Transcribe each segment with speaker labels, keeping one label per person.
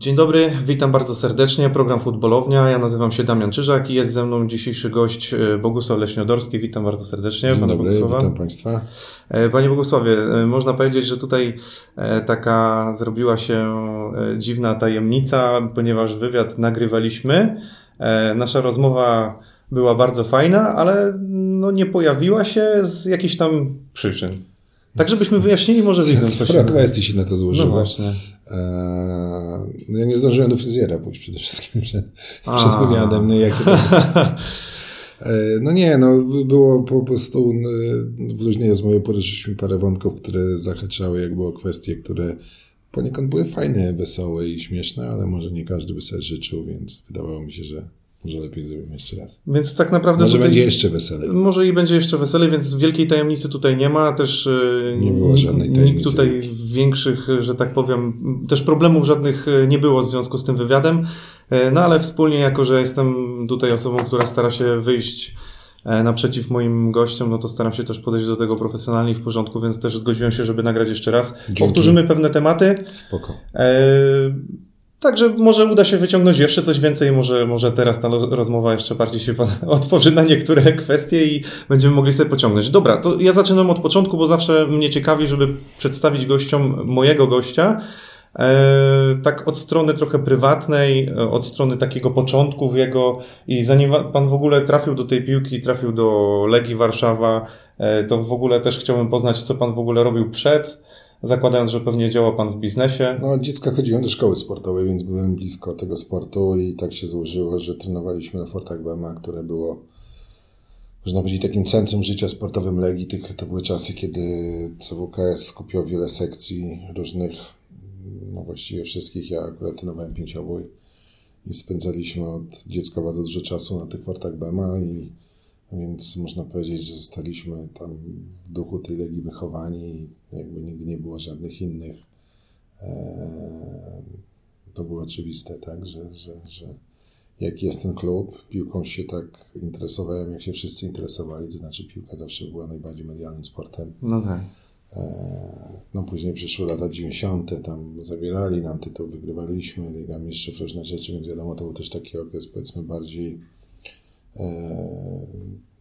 Speaker 1: Dzień dobry, witam bardzo serdecznie. Program Futbolownia. Ja nazywam się Damian Czyżak i jest ze mną dzisiejszy gość e, Bogusław Leśniodorski. Witam bardzo serdecznie.
Speaker 2: Dzień dobry,
Speaker 1: Bogusława.
Speaker 2: witam Państwa.
Speaker 1: E, Panie Bogusławie, e, można powiedzieć, że tutaj taka zrobiła się dziwna tajemnica, ponieważ wywiad nagrywaliśmy. Nasza rozmowa była bardzo fajna, ale no nie pojawiła się z jakichś tam przyczyn. Tak, żebyśmy wyjaśnili może widzę, co
Speaker 2: Spora
Speaker 1: się...
Speaker 2: na to
Speaker 1: No
Speaker 2: złożyło.
Speaker 1: właśnie.
Speaker 2: Eee, no ja nie zdążyłem do fryzjera pójść przede wszystkim przed,
Speaker 1: A.
Speaker 2: przed wywiadem. No, jak to... Eee, no nie, no było po prostu w luźnej rozmowie poruszyliśmy parę wątków, które zahaczały jakby o kwestie, które poniekąd były fajne, wesołe i śmieszne, ale może nie każdy by sobie życzył, więc wydawało mi się, że może lepiej zrobimy jeszcze raz.
Speaker 1: Więc tak naprawdę
Speaker 2: Może
Speaker 1: tutaj...
Speaker 2: będzie jeszcze weselej.
Speaker 1: Może i będzie jeszcze weselej, więc wielkiej tajemnicy tutaj nie ma. Też e,
Speaker 2: Nie było
Speaker 1: nikt-
Speaker 2: żadnej
Speaker 1: Nikt
Speaker 2: tajemnicy.
Speaker 1: tutaj większych, że tak powiem, też problemów żadnych e, nie było w związku z tym wywiadem. E, No ale wspólnie, jako że jestem tutaj osobą, która stara się wyjść e, naprzeciw moim gościom, no to staram się też podejść do tego profesjonalnie i w porządku, więc też zgodziłem się, żeby nagrać jeszcze raz.
Speaker 2: Dzięki.
Speaker 1: Powtórzymy pewne tematy.
Speaker 2: Spoko.
Speaker 1: E, Także może uda się wyciągnąć jeszcze coś więcej, może, może teraz ta rozmowa jeszcze bardziej się otworzy na niektóre kwestie i będziemy mogli sobie pociągnąć. Dobra, to ja zaczynam od początku, bo zawsze mnie ciekawi, żeby przedstawić gościom mojego gościa. E, tak od strony trochę prywatnej, e, od strony takiego początków jego i zanim pan w ogóle trafił do tej piłki, trafił do Legii Warszawa, e, to w ogóle też chciałbym poznać, co pan w ogóle robił przed, zakładając, że pewnie działa pan w biznesie.
Speaker 2: No, dziecka chodziłem do szkoły sportowej, więc byłem blisko tego sportu i tak się złożyło, że trenowaliśmy na Fortach Bema, które było, można powiedzieć, takim centrum życia sportowym Legii. Tych, to były czasy, kiedy CWKS skupiał wiele sekcji różnych, no właściwie wszystkich. Ja akurat trenowałem pięciobój i spędzaliśmy od dziecka bardzo dużo czasu na tych Fortach Bema i więc można powiedzieć, że zostaliśmy tam w duchu tej Legii wychowani i jakby nigdy nie było żadnych innych Eee, to było oczywiste, tak, że, że, że jak jest ten klub, piłką się tak interesowałem, jak się wszyscy interesowali, to znaczy piłka zawsze była najbardziej medialnym sportem.
Speaker 1: No tak.
Speaker 2: Eee, No później przyszły lata 90., tam zabierali nam tytuł, wygrywaliśmy Liga Mistrzów, różne rzeczy, więc wiadomo, to był też taki okres powiedzmy bardziej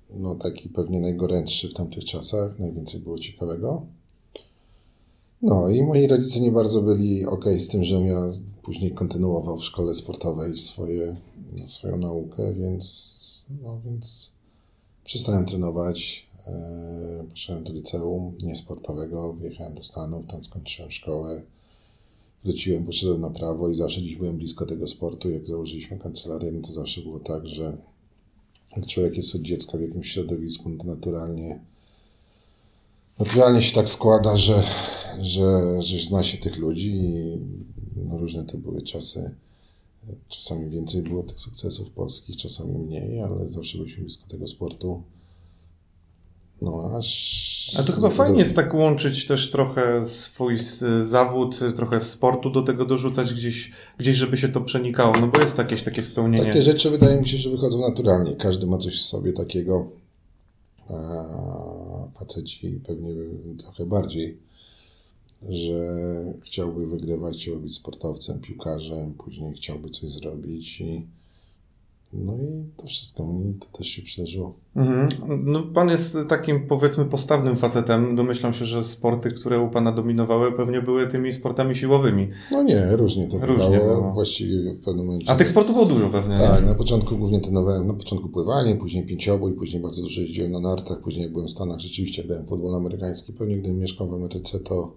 Speaker 2: no taki pewnie najgorętszy w tamtych czasach, najwięcej było ciekawego. No i moi rodzice nie bardzo byli ok z tym, żebym ja później kontynuował w szkole sportowej swoje, swoją naukę, więc, no, więc przestałem trenować. E, poszedłem do liceum niesportowego, wyjechałem do Stanów, tam skończyłem szkołę. Wróciłem, poszedłem na prawo i zawsze gdzieś byłem blisko tego sportu. Jak założyliśmy kancelarię, no to zawsze było tak, że jak człowiek jest od dziecka w jakimś środowisku, no to naturalnie naturalnie się tak składa, że, że, że zna się tych ludzi i no różne to były czasy. Czasami więcej było tych sukcesów polskich, czasami mniej, ale zawsze byliśmy blisko tego sportu. No aż...
Speaker 1: A to chyba fajnie jest tak łączyć też trochę swój zawód, trochę sportu do tego dorzucać gdzieś, gdzieś żeby się to przenikało, no bo jest jakieś takie spełnienie.
Speaker 2: Takie rzeczy wydaje mi się, że wychodzą naturalnie. Każdy ma coś w sobie takiego. A faceci pewnie trochę bardziej, że chciałby wygrywać, chciałby być sportowcem, piłkarzem, później chciałby coś zrobić i no i to wszystko mi to też się przydarzyło.
Speaker 1: Mhm. No, pan jest takim powiedzmy postawnym facetem. Domyślam się, że sporty, które u pana dominowały, pewnie były tymi sportami siłowymi.
Speaker 2: No nie, różnie to
Speaker 1: Różnie
Speaker 2: bywało.
Speaker 1: było.
Speaker 2: Właściwie w pewnym momencie.
Speaker 1: A tych sportów było dużo pewnie. nie?
Speaker 2: Tak, na początku głównie trenowałem, na początku pływanie, później pięciobój, później bardzo dużo jeździłem na nartach, później jak byłem w Stanach, rzeczywiście grałem futbol amerykański. Pewnie gdybym mieszkał w Ameryce, to,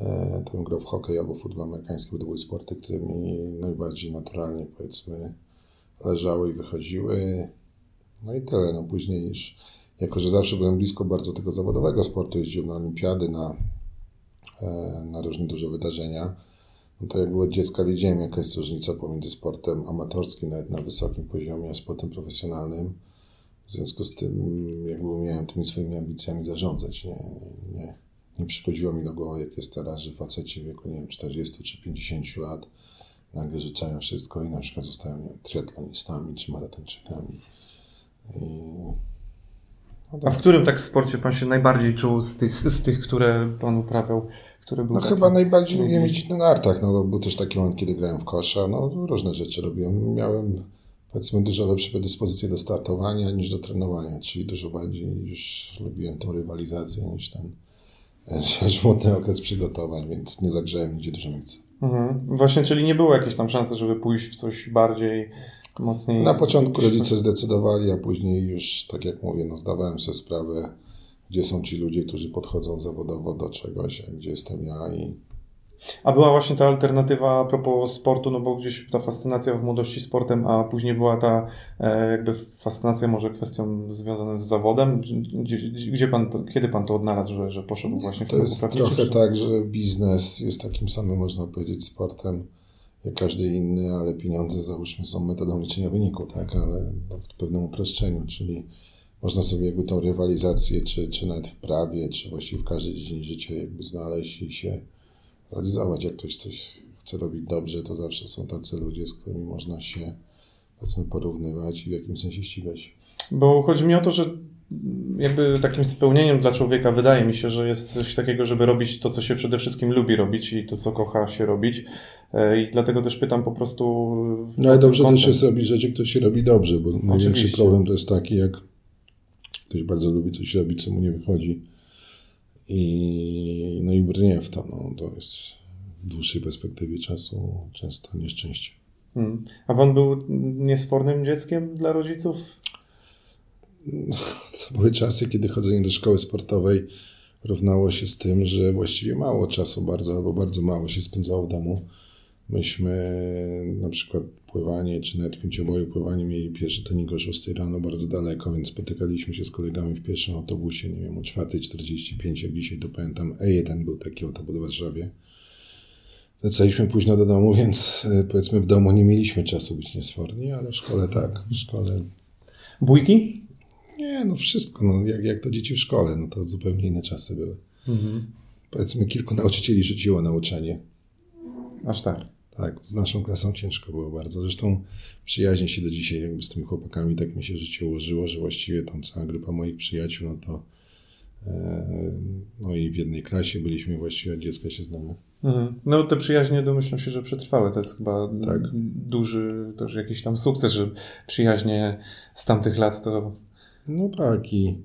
Speaker 2: e, to bym grał w hokej albo futbol amerykański, bo to były sporty, które mi najbardziej naturalnie, powiedzmy, leżały i wychodziły. No i tyle, no później już, jako że zawsze byłem blisko bardzo tego zawodowego sportu, jeździłem na olimpiady, na, e, na różne duże wydarzenia, no to jak było dziecka wiedziałem, jaka jest różnica pomiędzy sportem amatorskim, nawet na wysokim poziomie, a sportem profesjonalnym. W związku z tym, jakby umiałem tymi swoimi ambicjami zarządzać. Nie, nie, nie, nie przychodziło mi do głowy, jak jest teraz, że faceci w wieku, nie wiem, 40 czy 50 lat nagle rzucają wszystko i na przykład zostają nie triatlonistami czy maratończykami. I
Speaker 1: A w którym tak sporcie pan się najbardziej czuł z tych, z tych które pan uprawiał? Który był
Speaker 2: No
Speaker 1: taki-
Speaker 2: chyba najbardziej lubiłem jeździć na nartach, no bo był też taki moment, kiedy grałem w kosza, no różne rzeczy robiłem. Miałem powiedzmy dużo lepsze predyspozycje do startowania niż do trenowania, czyli dużo bardziej już lubiłem tą rywalizację niż ten żmudny okres przygotowań, więc nie zagrzałem nigdzie dużo miejsca.
Speaker 1: Mhm. Właśnie, czyli nie było jakiejś tam szansy, żeby pójść w coś bardziej mocniej.
Speaker 2: Na początku rodzice zdecydowali, a później już, tak jak mówię, no zdawałem sobie sprawę, gdzie są ci ludzie, którzy podchodzą zawodowo do czegoś, a gdzie jestem ja i
Speaker 1: A była właśnie ta alternatywa a propos sportu, no bo gdzieś ta fascynacja w młodości sportem, a później była ta e, jakby fascynacja może kwestią związaną z zawodem. Gdzie, gdzie pan to, kiedy pan to odnalazł, że, że poszedł właśnie w
Speaker 2: To jest trochę
Speaker 1: czy-
Speaker 2: tak, że biznes jest takim samym, można powiedzieć, sportem jak każdy inny, ale pieniądze, załóżmy, są metodą liczenia wyniku, tak, ale to w pewnym uproszczeniu, czyli można sobie jakby tą rywalizację, czy, czy nawet w prawie, czy właściwie w każdej dziedzinie życia jakby znaleźć i się realizować. Jak ktoś coś chce robić dobrze, to zawsze są tacy ludzie, z którymi można się, powiedzmy, porównywać i w jakimś sensie ścigać.
Speaker 1: Bo chodzi mi o to, że jakby takim spełnieniem dla człowieka wydaje mi się, że jest coś takiego, żeby robić to, co się przede wszystkim lubi robić i to, co kocha się robić. E, I dlatego też pytam po prostu.
Speaker 2: No ale dobrze
Speaker 1: kątem.
Speaker 2: też jest robić rzeczy, które się robi dobrze, bo największy
Speaker 1: Oczywiście.
Speaker 2: problem to jest taki, jak ktoś bardzo lubi coś robić, co mu nie wychodzi i no i brnie w to, no to jest w dłuższej perspektywie czasu często nieszczęście.
Speaker 1: Hmm. A pan był niesfornym dzieckiem dla rodziców?
Speaker 2: To były czasy, kiedy chodzenie do szkoły sportowej równało się z tym, że właściwie mało czasu bardzo albo bardzo mało się spędzało w domu. Myśmy na przykład pływanie, czy nawet pięcioboju pływanie mieli pierwszy trening o 6 rano bardzo daleko, więc spotykaliśmy się z kolegami w pierwszym autobusie, nie wiem, o 4.45, jak dzisiaj to pamiętam. E1 był taki autobus w Warszawie. Wracaliśmy późno do domu, więc e, powiedzmy w domu nie mieliśmy czasu być niesforni, ale w szkole tak. W szkole
Speaker 1: Bójki?
Speaker 2: nie, no wszystko, no jak, jak to dzieci w szkole, no to zupełnie inne czasy były. Powiedzmy, kilku nauczycieli rzuciło nauczanie.
Speaker 1: Aż tak.
Speaker 2: Tak, z naszą klasą ciężko było bardzo. Zresztą przyjaźnię się do dzisiaj jakby z tymi chłopakami, tak mi się życie ułożyło, że właściwie tą cała grupa moich przyjaciół, no to e, no i w jednej klasie byliśmy właściwie od dziecka się znamy.
Speaker 1: Mhm. No te przyjaźnie domyślam się, że przetrwały. To jest chyba
Speaker 2: Tak.
Speaker 1: duży też jakiś tam sukces, że przyjaźnie z tamtych lat to
Speaker 2: No tak i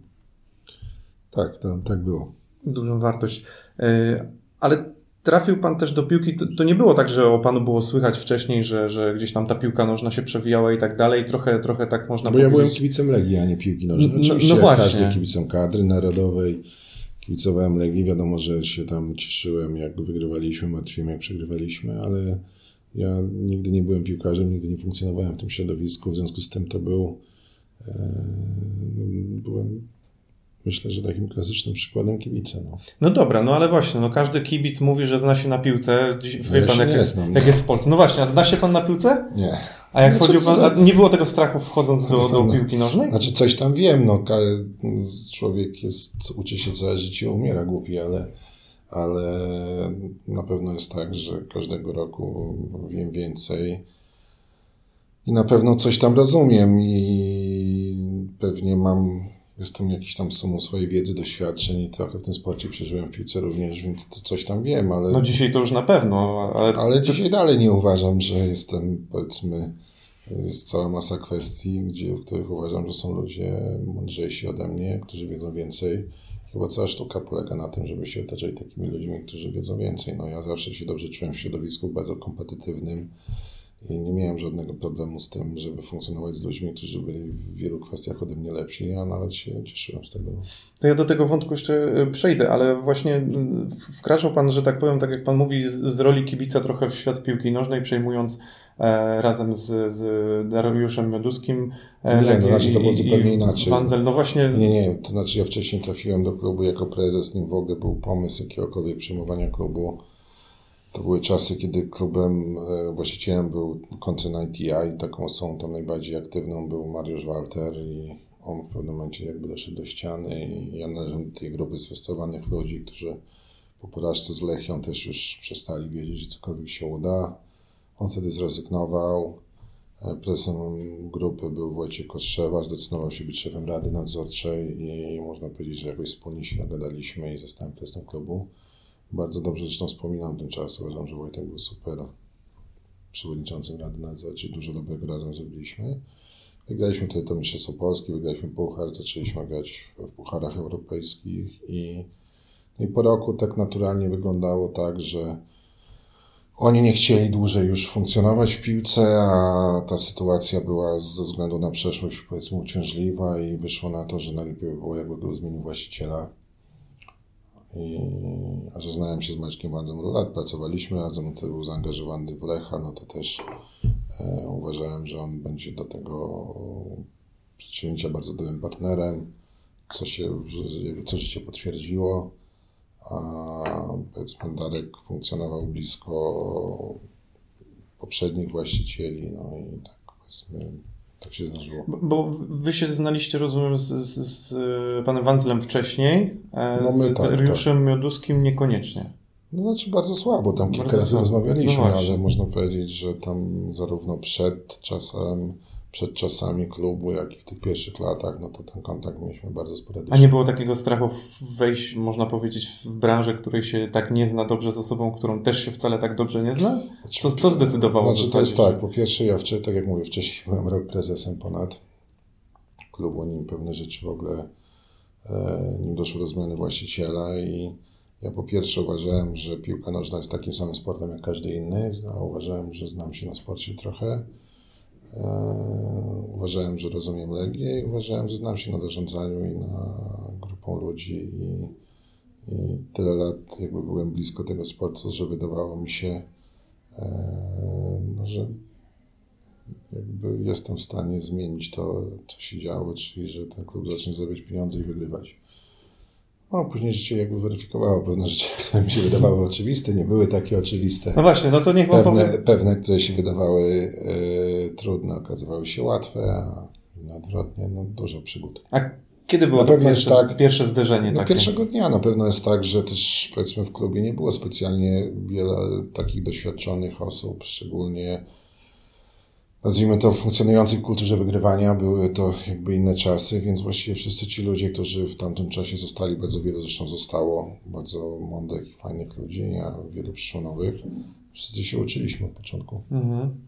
Speaker 2: tak, to, tak było.
Speaker 1: dużą wartość. E, Ale trafił pan też do piłki. To, to nie było tak, że o panu było słychać wcześniej, że, że gdzieś tam ta piłka nożna się przewijała i tak dalej. Trochę, trochę tak można
Speaker 2: Bo ja byłem
Speaker 1: powiedzieć.
Speaker 2: kibicem Legii, a nie piłki nożnej.
Speaker 1: No- no
Speaker 2: Oczywiście jak
Speaker 1: właśnie.
Speaker 2: każdy kibicem kadry narodowej. Kibicowałem Legii, wiadomo, że się tam cieszyłem, jak wygrywaliśmy, martwiłem, jak przegrywaliśmy, ale ja nigdy nie byłem piłkarzem, nigdy nie funkcjonowałem w tym środowisku, w związku z tym to był, e, byłem, myślę, że takim klasycznym przykładem kibica. No.
Speaker 1: No dobra, no ale właśnie, no każdy kibic mówi, że zna się na piłce. Dziś, wie
Speaker 2: ja
Speaker 1: pan, jak, jest,
Speaker 2: znam,
Speaker 1: jak
Speaker 2: no.
Speaker 1: jest w Polsce. No właśnie, a zna się pan na piłce?
Speaker 2: Nie.
Speaker 1: A jak
Speaker 2: No to
Speaker 1: pan,
Speaker 2: za-
Speaker 1: nie było tego strachu wchodząc do, do
Speaker 2: No.
Speaker 1: piłki nożnej?
Speaker 2: Znaczy coś tam wiem, no człowiek jest, uczy się całe życie, umiera głupi, ale, ale na pewno jest tak, że każdego roku wiem więcej i na pewno coś tam rozumiem i pewnie mam, jestem jakiś tam sumą swojej wiedzy, doświadczeń i trochę w tym sporcie przeżyłem w piłce również, więc coś tam wiem, ale...
Speaker 1: No dzisiaj to już na pewno, ale,
Speaker 2: Ale dzisiaj dalej nie uważam, że jestem, powiedzmy, jest cała masa kwestii, gdzie, w których uważam, że są ludzie mądrzejsi ode mnie, którzy wiedzą więcej. Chyba cała sztuka polega na tym, żeby się otaczać takimi ludźmi, którzy wiedzą więcej. No ja zawsze się dobrze czułem w środowisku bardzo kompetytywnym i nie miałem żadnego problemu z tym, żeby funkcjonować z ludźmi, którzy byli w wielu kwestiach ode mnie lepsi. Ja nawet się cieszyłem z tego.
Speaker 1: To ja do tego wątku jeszcze y, przejdę, ale właśnie y, wkraczał Pan, że tak powiem, tak jak Pan mówi, z, z roli kibica trochę w świat piłki nożnej, przejmując e, razem z, z Dariuszem Mioduskim e,
Speaker 2: Nie, no znaczy to było zupełnie inaczej.
Speaker 1: Wanzel, no właśnie,
Speaker 2: Nie, nie, to znaczy ja wcześniej trafiłem do klubu jako prezes, nim w ogóle był pomysł jakiegokolwiek przejmowania klubu. To były czasy, kiedy klubem, e, właścicielem był koncern ITI, taką osobą tam najbardziej aktywną był Mariusz Walter i on w pewnym momencie jakby doszedł do ściany i ja należę do tej grupy sfrustrowanych ludzi, którzy po porażce z Lechią też już przestali wiedzieć, że cokolwiek się uda. On wtedy zrezygnował. E, Prezesem grupy był Wojciech Kostrzewa, zdecydował się być szefem Rady Nadzorczej i można powiedzieć, że jakoś wspólnie się dogadaliśmy i zostałem prezesem klubu. Bardzo dobrze zresztą wspominam ten czas, uważam, że Wojtek był super przewodniczącym Rady Nadzorczej, dużo dobrego razem zrobiliśmy. Wygraliśmy wtedy to Mistrzostwo Polskie, wygraliśmy Puchar, zaczęliśmy grać w, Pucharach Europejskich i, i po roku tak naturalnie wyglądało tak, że oni nie chcieli dłużej już funkcjonować w piłce, a ta sytuacja była ze względu na przeszłość powiedzmy uciążliwa i wyszło na to, że najlepiej by było jakby zmienił właściciela. I, a że znałem się z Maćkiem bardzo wiele lat, pracowaliśmy razem, wtedy był zaangażowany w Lecha, no to też e, uważałem, że on będzie do tego przedsięwzięcia bardzo dobrym partnerem, co się, co życie potwierdziło. A powiedzmy Darek funkcjonował blisko poprzednich właścicieli, no i tak powiedzmy tak się zdarzyło.
Speaker 1: Bo, bo wy się znaliście, rozumiem, z, z, z panem Wandzlem wcześniej, no z tak, Dariuszem tak. Mioduskim niekoniecznie.
Speaker 2: No znaczy bardzo słabo, tam kilka bardzo razy słabo. rozmawialiśmy, no ale można powiedzieć, że tam zarówno przed czasem przed czasami klubu, jak i w tych pierwszych latach, no to ten kontakt mieliśmy bardzo sporadyczny.
Speaker 1: A nie było takiego strachu wejść, można powiedzieć, w branżę, której się tak nie zna dobrze ze sobą, którą też się wcale tak dobrze nie zna? Co, co zdecydowało?
Speaker 2: Znaczy, to jest tak, po pierwsze ja wcześniej, tak jak mówię, wcześniej byłem rok prezesem ponad klubu, nim pewne rzeczy w ogóle, e, nim doszło do zmiany właściciela i ja po pierwsze uważałem, że piłka nożna jest takim samym sportem jak każdy inny, a uważałem, że znam się na sporcie trochę uważałem, że rozumiem Legię i uważałem, że znam się na zarządzaniu i na grupą ludzi i, i tyle lat jakby byłem blisko tego sportu, że wydawało mi się, e, no, że jakby jestem w stanie zmienić to, co się działo, czyli że ten klub zacznie zarabiać pieniądze i wygrywać. No, później życie jakby weryfikowało pewne rzeczy, które mi się wydawały oczywiste, nie były takie oczywiste.
Speaker 1: No właśnie, no to niech
Speaker 2: pan pewne, powie... pewne, które się wydawały y, trudne, okazywały się łatwe, a inne odwrotnie, no dużo przygód.
Speaker 1: A kiedy było to pierwsze, tak, pierwsze zderzenie
Speaker 2: no,
Speaker 1: takie?
Speaker 2: Pierwszego dnia na pewno jest tak, że też powiedzmy w klubie nie było specjalnie wiele takich doświadczonych osób, szczególnie nazwijmy to, funkcjonującej kulturze wygrywania. Były to jakby inne czasy, więc właściwie wszyscy ci ludzie, którzy w tamtym czasie zostali, bardzo wiele zresztą zostało, bardzo mądrych i fajnych ludzi, a wielu przyszło nowych. Wszyscy się uczyliśmy od początku. Mhm.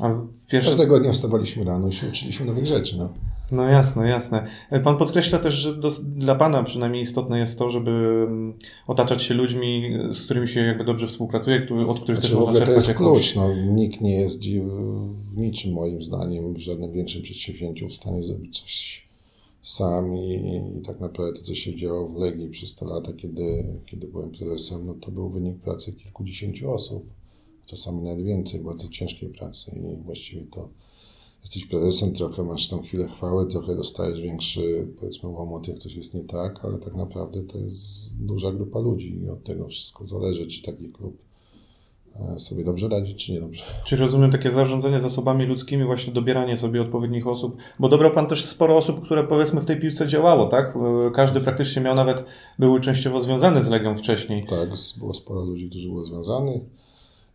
Speaker 2: A pierwsze... Każdego dnia wstawaliśmy rano i się uczyliśmy nowych rzeczy. No.
Speaker 1: No jasne, jasne. Pan podkreśla też, że do, dla Pana przynajmniej istotne jest to, żeby mm, otaczać się ludźmi, z którymi się jakby dobrze współpracuje, który, od których znaczy, też można
Speaker 2: czerpać To jest klucz. No, nikt nie jest w niczym moim zdaniem, w żadnym większym przedsięwzięciu w stanie zrobić coś sam i, i tak naprawdę to, co się działo w Legii przez te lata, kiedy, kiedy byłem prezesem, no to był wynik pracy kilkudziesięciu osób. Czasami nawet więcej, bardzo ciężkiej pracy i właściwie to jesteś prezesem, trochę masz tą chwilę chwały, trochę dostajesz większy, powiedzmy, łomot, jak coś jest nie tak, ale tak naprawdę to jest duża grupa ludzi i od tego wszystko zależy, czy taki klub e, sobie dobrze radzi, czy niedobrze.
Speaker 1: Czy rozumiem takie zarządzanie zasobami ludzkimi, właśnie dobieranie sobie odpowiednich osób, bo dobrał Pan też sporo osób, które powiedzmy w tej piłce działało, tak? E, każdy praktycznie miał nawet, były częściowo związane z Legią wcześniej.
Speaker 2: Tak, było sporo ludzi, którzy były związanych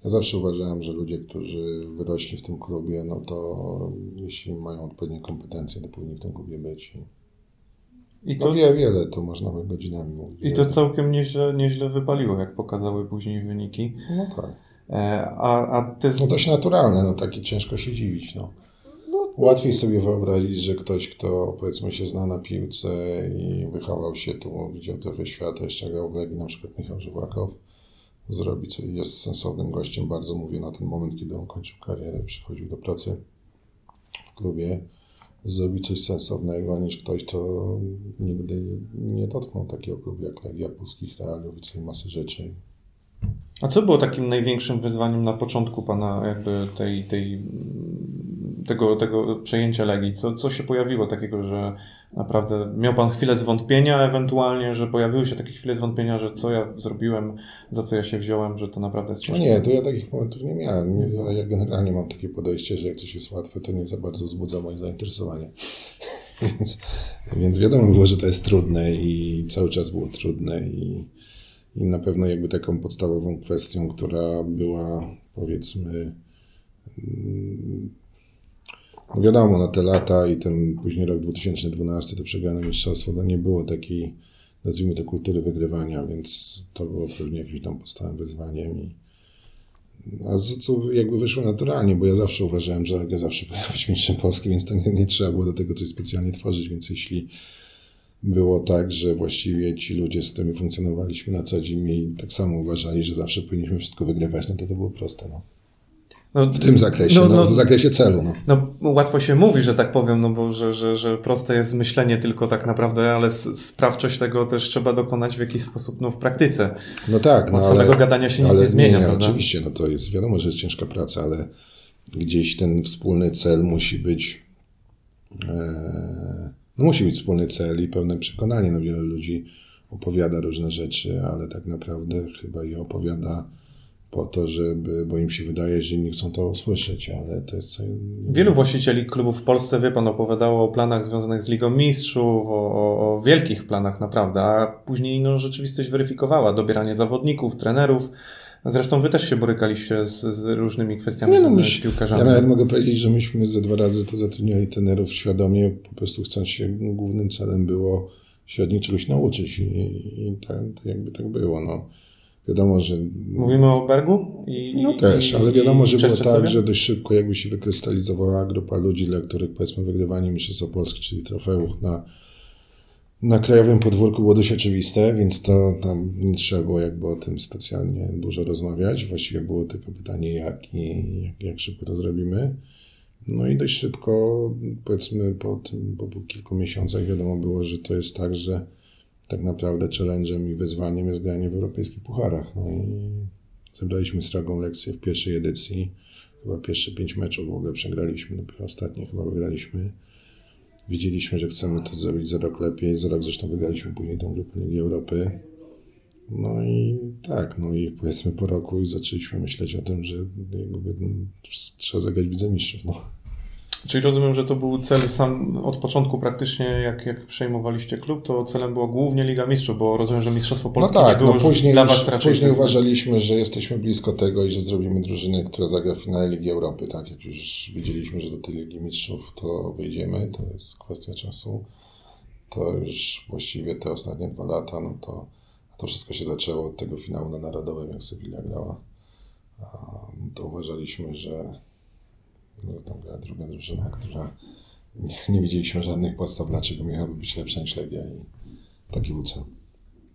Speaker 2: ja zawsze uważałem, że ludzie, którzy wyrośli w tym klubie, no to jeśli mają odpowiednie kompetencje, to powinni w tym klubie być. I no to, wie, wiele, to można by godzinami mówić.
Speaker 1: I to całkiem nieźle, nieźle wypaliło, jak pokazały później wyniki.
Speaker 2: No tak.
Speaker 1: E, a, a ty...
Speaker 2: No dość naturalne, no takie ciężko się dziwić, no. no. Łatwiej sobie wyobrazić, że ktoś, kto powiedzmy się zna na piłce i wychował się tu, widział trochę świata, jeszcze grał w Legii, na przykład Michał Żywakow, zrobi, co jest sensownym gościem. Bardzo mówię na ten moment, kiedy on kończył karierę, przychodził do pracy w klubie, zrobi coś sensownego, niż ktoś, kto nigdy nie dotknął takiego klubu jak Legia Polskich Realiów i całej masy rzeczy.
Speaker 1: A co było takim największym wyzwaniem na początku pana jakby tej, tej tego, tego przejęcia Legii? Co, co się pojawiło takiego, że naprawdę miał Pan chwilę zwątpienia ewentualnie, że pojawiły się takie chwile zwątpienia, że co ja zrobiłem, za co ja się wziąłem, że to naprawdę jest ciężkie?
Speaker 2: No nie, to ja takich momentów nie miałem. Ja, ja generalnie mam takie podejście, że jak coś jest łatwe, to nie za bardzo wzbudza moje zainteresowanie. więc, więc wiadomo było, że to jest trudne i cały czas było trudne i, i na pewno jakby taką podstawową kwestią, która była powiedzmy No wiadomo, na te lata i ten później rok 2012, to przegrane mistrzostwo, to nie było takiej, nazwijmy to, kultury wygrywania, więc to było pewnie jakimś tam podstawowym wyzwaniem i a co jakby wyszło naturalnie, bo ja zawsze uważałem, że ja zawsze powinien być mistrzem Polski, więc to nie, nie trzeba było do tego coś specjalnie tworzyć, więc jeśli było tak, że właściwie ci ludzie, z którymi funkcjonowaliśmy na co dzień i tak samo uważali, że zawsze powinniśmy wszystko wygrywać, no to to było proste. No. No, w tym zakresie, no, no, w zakresie celu. No.
Speaker 1: no. łatwo się mówi, że tak powiem, no bo że, że, że proste jest myślenie tylko tak naprawdę, ale sprawczość tego też trzeba dokonać w jakiś sposób no, w praktyce.
Speaker 2: No tak.
Speaker 1: No, Od samego ale, gadania się nic nie zmienia. Nie,
Speaker 2: prawda? oczywiście, no to jest wiadomo, że jest ciężka praca, ale gdzieś ten wspólny cel musi być e, no musi być wspólny cel i pełne przekonanie. No wiele ludzi opowiada różne rzeczy, ale tak naprawdę chyba je opowiada po to, żeby, bo im się wydaje, że inni chcą to usłyszeć, ale to jest co
Speaker 1: Wielu właścicieli klubów w Polsce, wie pan, opowiadało o planach związanych z Ligą Mistrzów, o, o, o wielkich planach naprawdę, a później no, rzeczywistość weryfikowała dobieranie zawodników, trenerów. Zresztą wy też się borykaliście z, z różnymi kwestiami no,
Speaker 2: z piłkarzami. Ja nawet mogę powiedzieć, że myśmy ze dwa razy to zatrudniali trenerów świadomie, po prostu chcąc się, głównym celem było się od nich czegoś nauczyć i, i tak, jakby tak było, no. Wiadomo, że...
Speaker 1: Mówimy o Bergu? I,
Speaker 2: no też, ale wiadomo, że było tak, sobie? że dość szybko jakby się wykrystalizowała grupa ludzi, dla których powiedzmy wygrywanie Mistrzostwa Polski, czyli trofeów na, na krajowym podwórku było dość oczywiste, więc to tam nie trzeba było jakby o tym specjalnie dużo rozmawiać. Właściwie było tylko pytanie jak i jak, jak szybko to zrobimy. No i dość szybko, powiedzmy po tym, po kilku miesiącach wiadomo było, że to jest tak, że tak naprawdę challenge'em i wyzwaniem jest granie w europejskich pucharach. No i zebraliśmy stragą lekcję w pierwszej edycji. Chyba pierwsze pięć meczów w ogóle przegraliśmy, dopiero ostatnie chyba wygraliśmy. Wiedzieliśmy, że chcemy to zrobić za rok lepiej. Za rok zresztą wygraliśmy później tą grupę Ligi Europy. No i tak, no i powiedzmy po roku zaczęliśmy myśleć o tym, że jakby, no, trzeba zagrać widzę mistrzów. No.
Speaker 1: Czyli rozumiem, że to był cel sam od początku praktycznie, jak, jak przejmowaliście klub, to celem była głównie Liga Mistrzów, bo rozumiem, że Mistrzostwo no Polskie no tak, nie było no później dla Was raczej...
Speaker 2: Później uważaliśmy, że jesteśmy blisko tego i że zrobimy drużynę, która zagra w finale Ligi Europy, tak? Jak już widzieliśmy, że do tej Ligi Mistrzów to wyjdziemy, to jest kwestia czasu. To już właściwie te ostatnie dwa lata, no to to wszystko się zaczęło od tego finału na Narodowym, jak Sevilla grała. To uważaliśmy, że no, tam druga drużyna, która nie, nie widzieliśmy żadnych podstaw, dlaczego miałaby być lepsza niż Legia i taki był cel.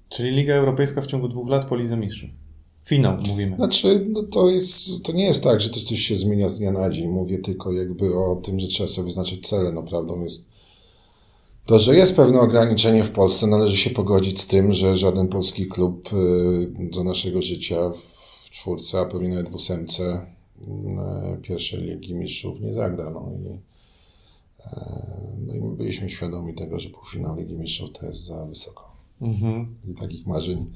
Speaker 1: Czyli Liga Europejska w ciągu dwóch lat po Lidze Mistrzów. Finał, mówimy.
Speaker 2: Znaczy, no to, jest, to nie jest tak, że to coś się zmienia z dnia na dzień. Mówię tylko jakby o tym, że trzeba sobie wyznaczyć cele. No prawdą jest to, że jest pewne ograniczenie w Polsce, należy się pogodzić z tym, że żaden polski klub y, do naszego życia w czwórce, a pewnie nawet w ósemce pierwszej Ligi Mistrzów nie zagra. No i, e, no i my byliśmy świadomi tego, że półfinał Ligi Mistrzów to jest za wysoko. Mhm. I takich marzeń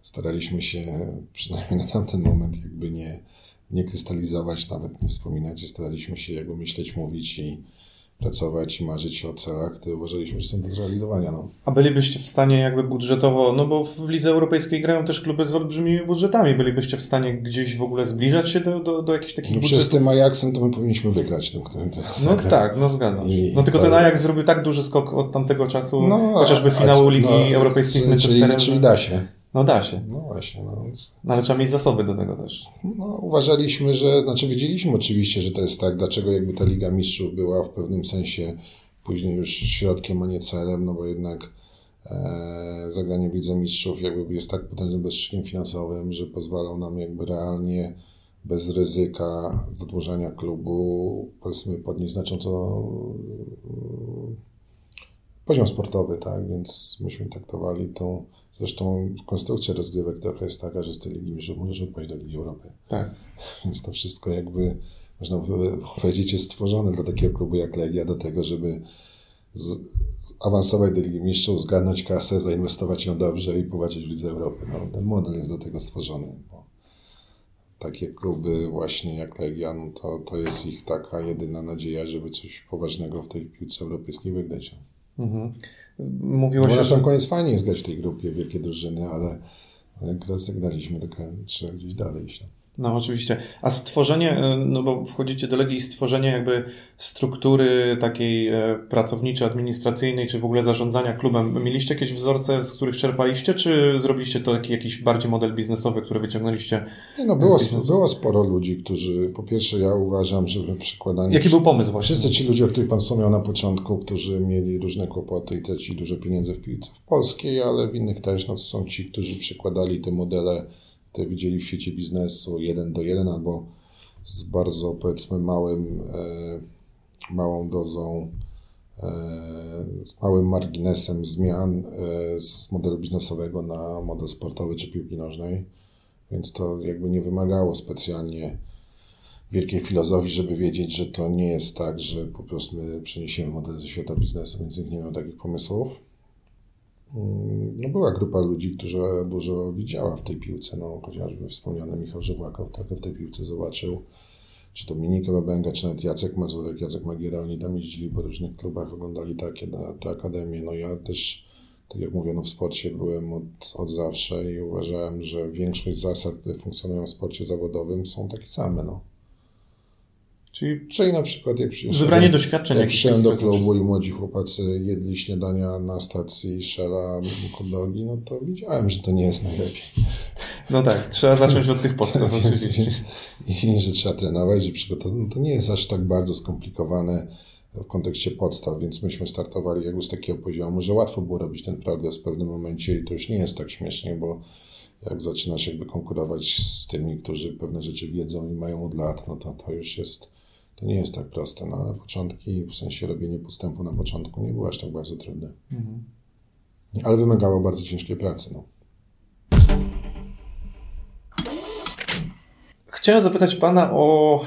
Speaker 2: staraliśmy się przynajmniej na tamten moment jakby nie, nie krystalizować, nawet nie wspominać. Staraliśmy się jakby myśleć, mówić i pracować i marzyć o celach, które uważaliśmy, że są do zrealizowania. No.
Speaker 1: A bylibyście w stanie jakby budżetowo, no bo w Lidze Europejskiej grają też kluby z olbrzymimi budżetami, bylibyście w stanie gdzieś w ogóle zbliżać się do, do, do jakichś takich no budżetów?
Speaker 2: Przez tym Ajaxem to my powinniśmy wygrać tym, którym teraz
Speaker 1: No tak, no zgadzam się. no tylko to... ten Ajax zrobił tak duży skok od tamtego czasu, no, chociażby finału Ligi no, Europejskiej z Manchesterem.
Speaker 2: Czyli, czyli da się.
Speaker 1: No da się.
Speaker 2: No właśnie. No.
Speaker 1: no ale trzeba mieć zasoby do tego też.
Speaker 2: No uważaliśmy, że, znaczy wiedzieliśmy oczywiście, że to jest tak, dlaczego jakby ta Liga Mistrzów była w pewnym sensie później już środkiem, a nie celem, no bo jednak e, zagranie w Lidze Mistrzów jakby jest tak potężnym bezstrzykiem finansowym, że pozwalał nam jakby realnie bez ryzyka zadłużania klubu, powiedzmy, podnieść znacząco e, poziom sportowy, tak, więc myśmy traktowali tą Zresztą konstrukcja rozgrywek trochę jest taka, że z tej Ligi Mistrzów możesz odpaść do Ligi Europy.
Speaker 1: Tak.
Speaker 2: Więc to wszystko jakby, można powiedzieć, jest stworzone dla takiego klubu jak Legia do tego, żeby z, awansować do Ligi Mistrzów, zgarnąć kasę, zainwestować ją dobrze i powalczyć w Lidze Europy. No, ten model jest do tego stworzony. Bo takie kluby właśnie jak Legia, no to, to jest ich taka jedyna nadzieja, żeby coś poważnego w tej piłce europejskiej wygrać. Mhm.
Speaker 1: Mówiło
Speaker 2: się, na sam koniec fajnie jest grać w tej grupie, wielkie drużyny, ale grę zagraliśmy, tylko trzeba gdzieś dalej iść.
Speaker 1: No oczywiście. A stworzenie, e, no bo wchodzicie do Legii i stworzenie jakby struktury takiej e, pracowniczej, administracyjnej, czy w ogóle zarządzania klubem, mieliście jakieś wzorce, z których czerpaliście, czy zrobiliście to taki jakiś bardziej model biznesowy, który wyciągnęliście?
Speaker 2: Nie, no było, było sporo ludzi, którzy, po pierwsze ja uważam, że przykładanie...
Speaker 1: Jaki był pomysł właśnie?
Speaker 2: Wszyscy ci ludzie, o których Pan wspomniał na początku, którzy mieli różne kłopoty i tracili dużo pieniędzy w piłce w polskiej, ale w innych też, no to są ci, którzy przykładali te modele te widzieli w świecie biznesu jeden do jeden albo z bardzo powiedzmy małym, e, małą dozą, e, z małym marginesem zmian e, z modelu biznesowego na model sportowy czy piłki nożnej. Więc to jakby nie wymagało specjalnie wielkiej filozofii, żeby wiedzieć, że to nie jest tak, że po prostu my przeniesiemy model ze świata biznesu, więc nikt nie miał takich pomysłów. Mm, no była grupa ludzi, która dużo widziała w tej piłce, no chociażby wspomniany Michał Żywłakow trochę w tej piłce zobaczył, czy to Minika Babęga, czy nawet Jacek Mazurek, Jacek Magiera, oni tam jeździli po różnych klubach, oglądali takie, te akademie, no ja też, tak jak mówiono w sporcie, byłem od, od zawsze i uważałem, że większość zasad, które funkcjonują w sporcie zawodowym są takie same, no.
Speaker 1: Czyli,
Speaker 2: Czyli na przykład jak
Speaker 1: zebranie doświadczeń.
Speaker 2: Jak przyszedłem do klubu i młodzi chłopacy jedli śniadania na stacji Shella hot dogi, no to widziałem, że to nie jest najlepiej.
Speaker 1: No tak, trzeba zacząć od tych podstaw oczywiście.
Speaker 2: I, że trzeba trenować, że przygotować. No to nie jest aż tak bardzo skomplikowane w kontekście podstaw, więc myśmy startowali jakby z takiego poziomu, że łatwo było robić ten progres w pewnym momencie i to już nie jest tak śmiesznie, bo jak zaczynasz jakby konkurować z tymi, którzy pewne rzeczy wiedzą i mają od lat, no to to już jest to nie jest tak proste, no ale początki, w sensie robienie postępu na początku nie było aż tak bardzo trudne. Mhm. Ale wymagało bardzo ciężkiej pracy, no.
Speaker 1: Chciałem zapytać Pana o,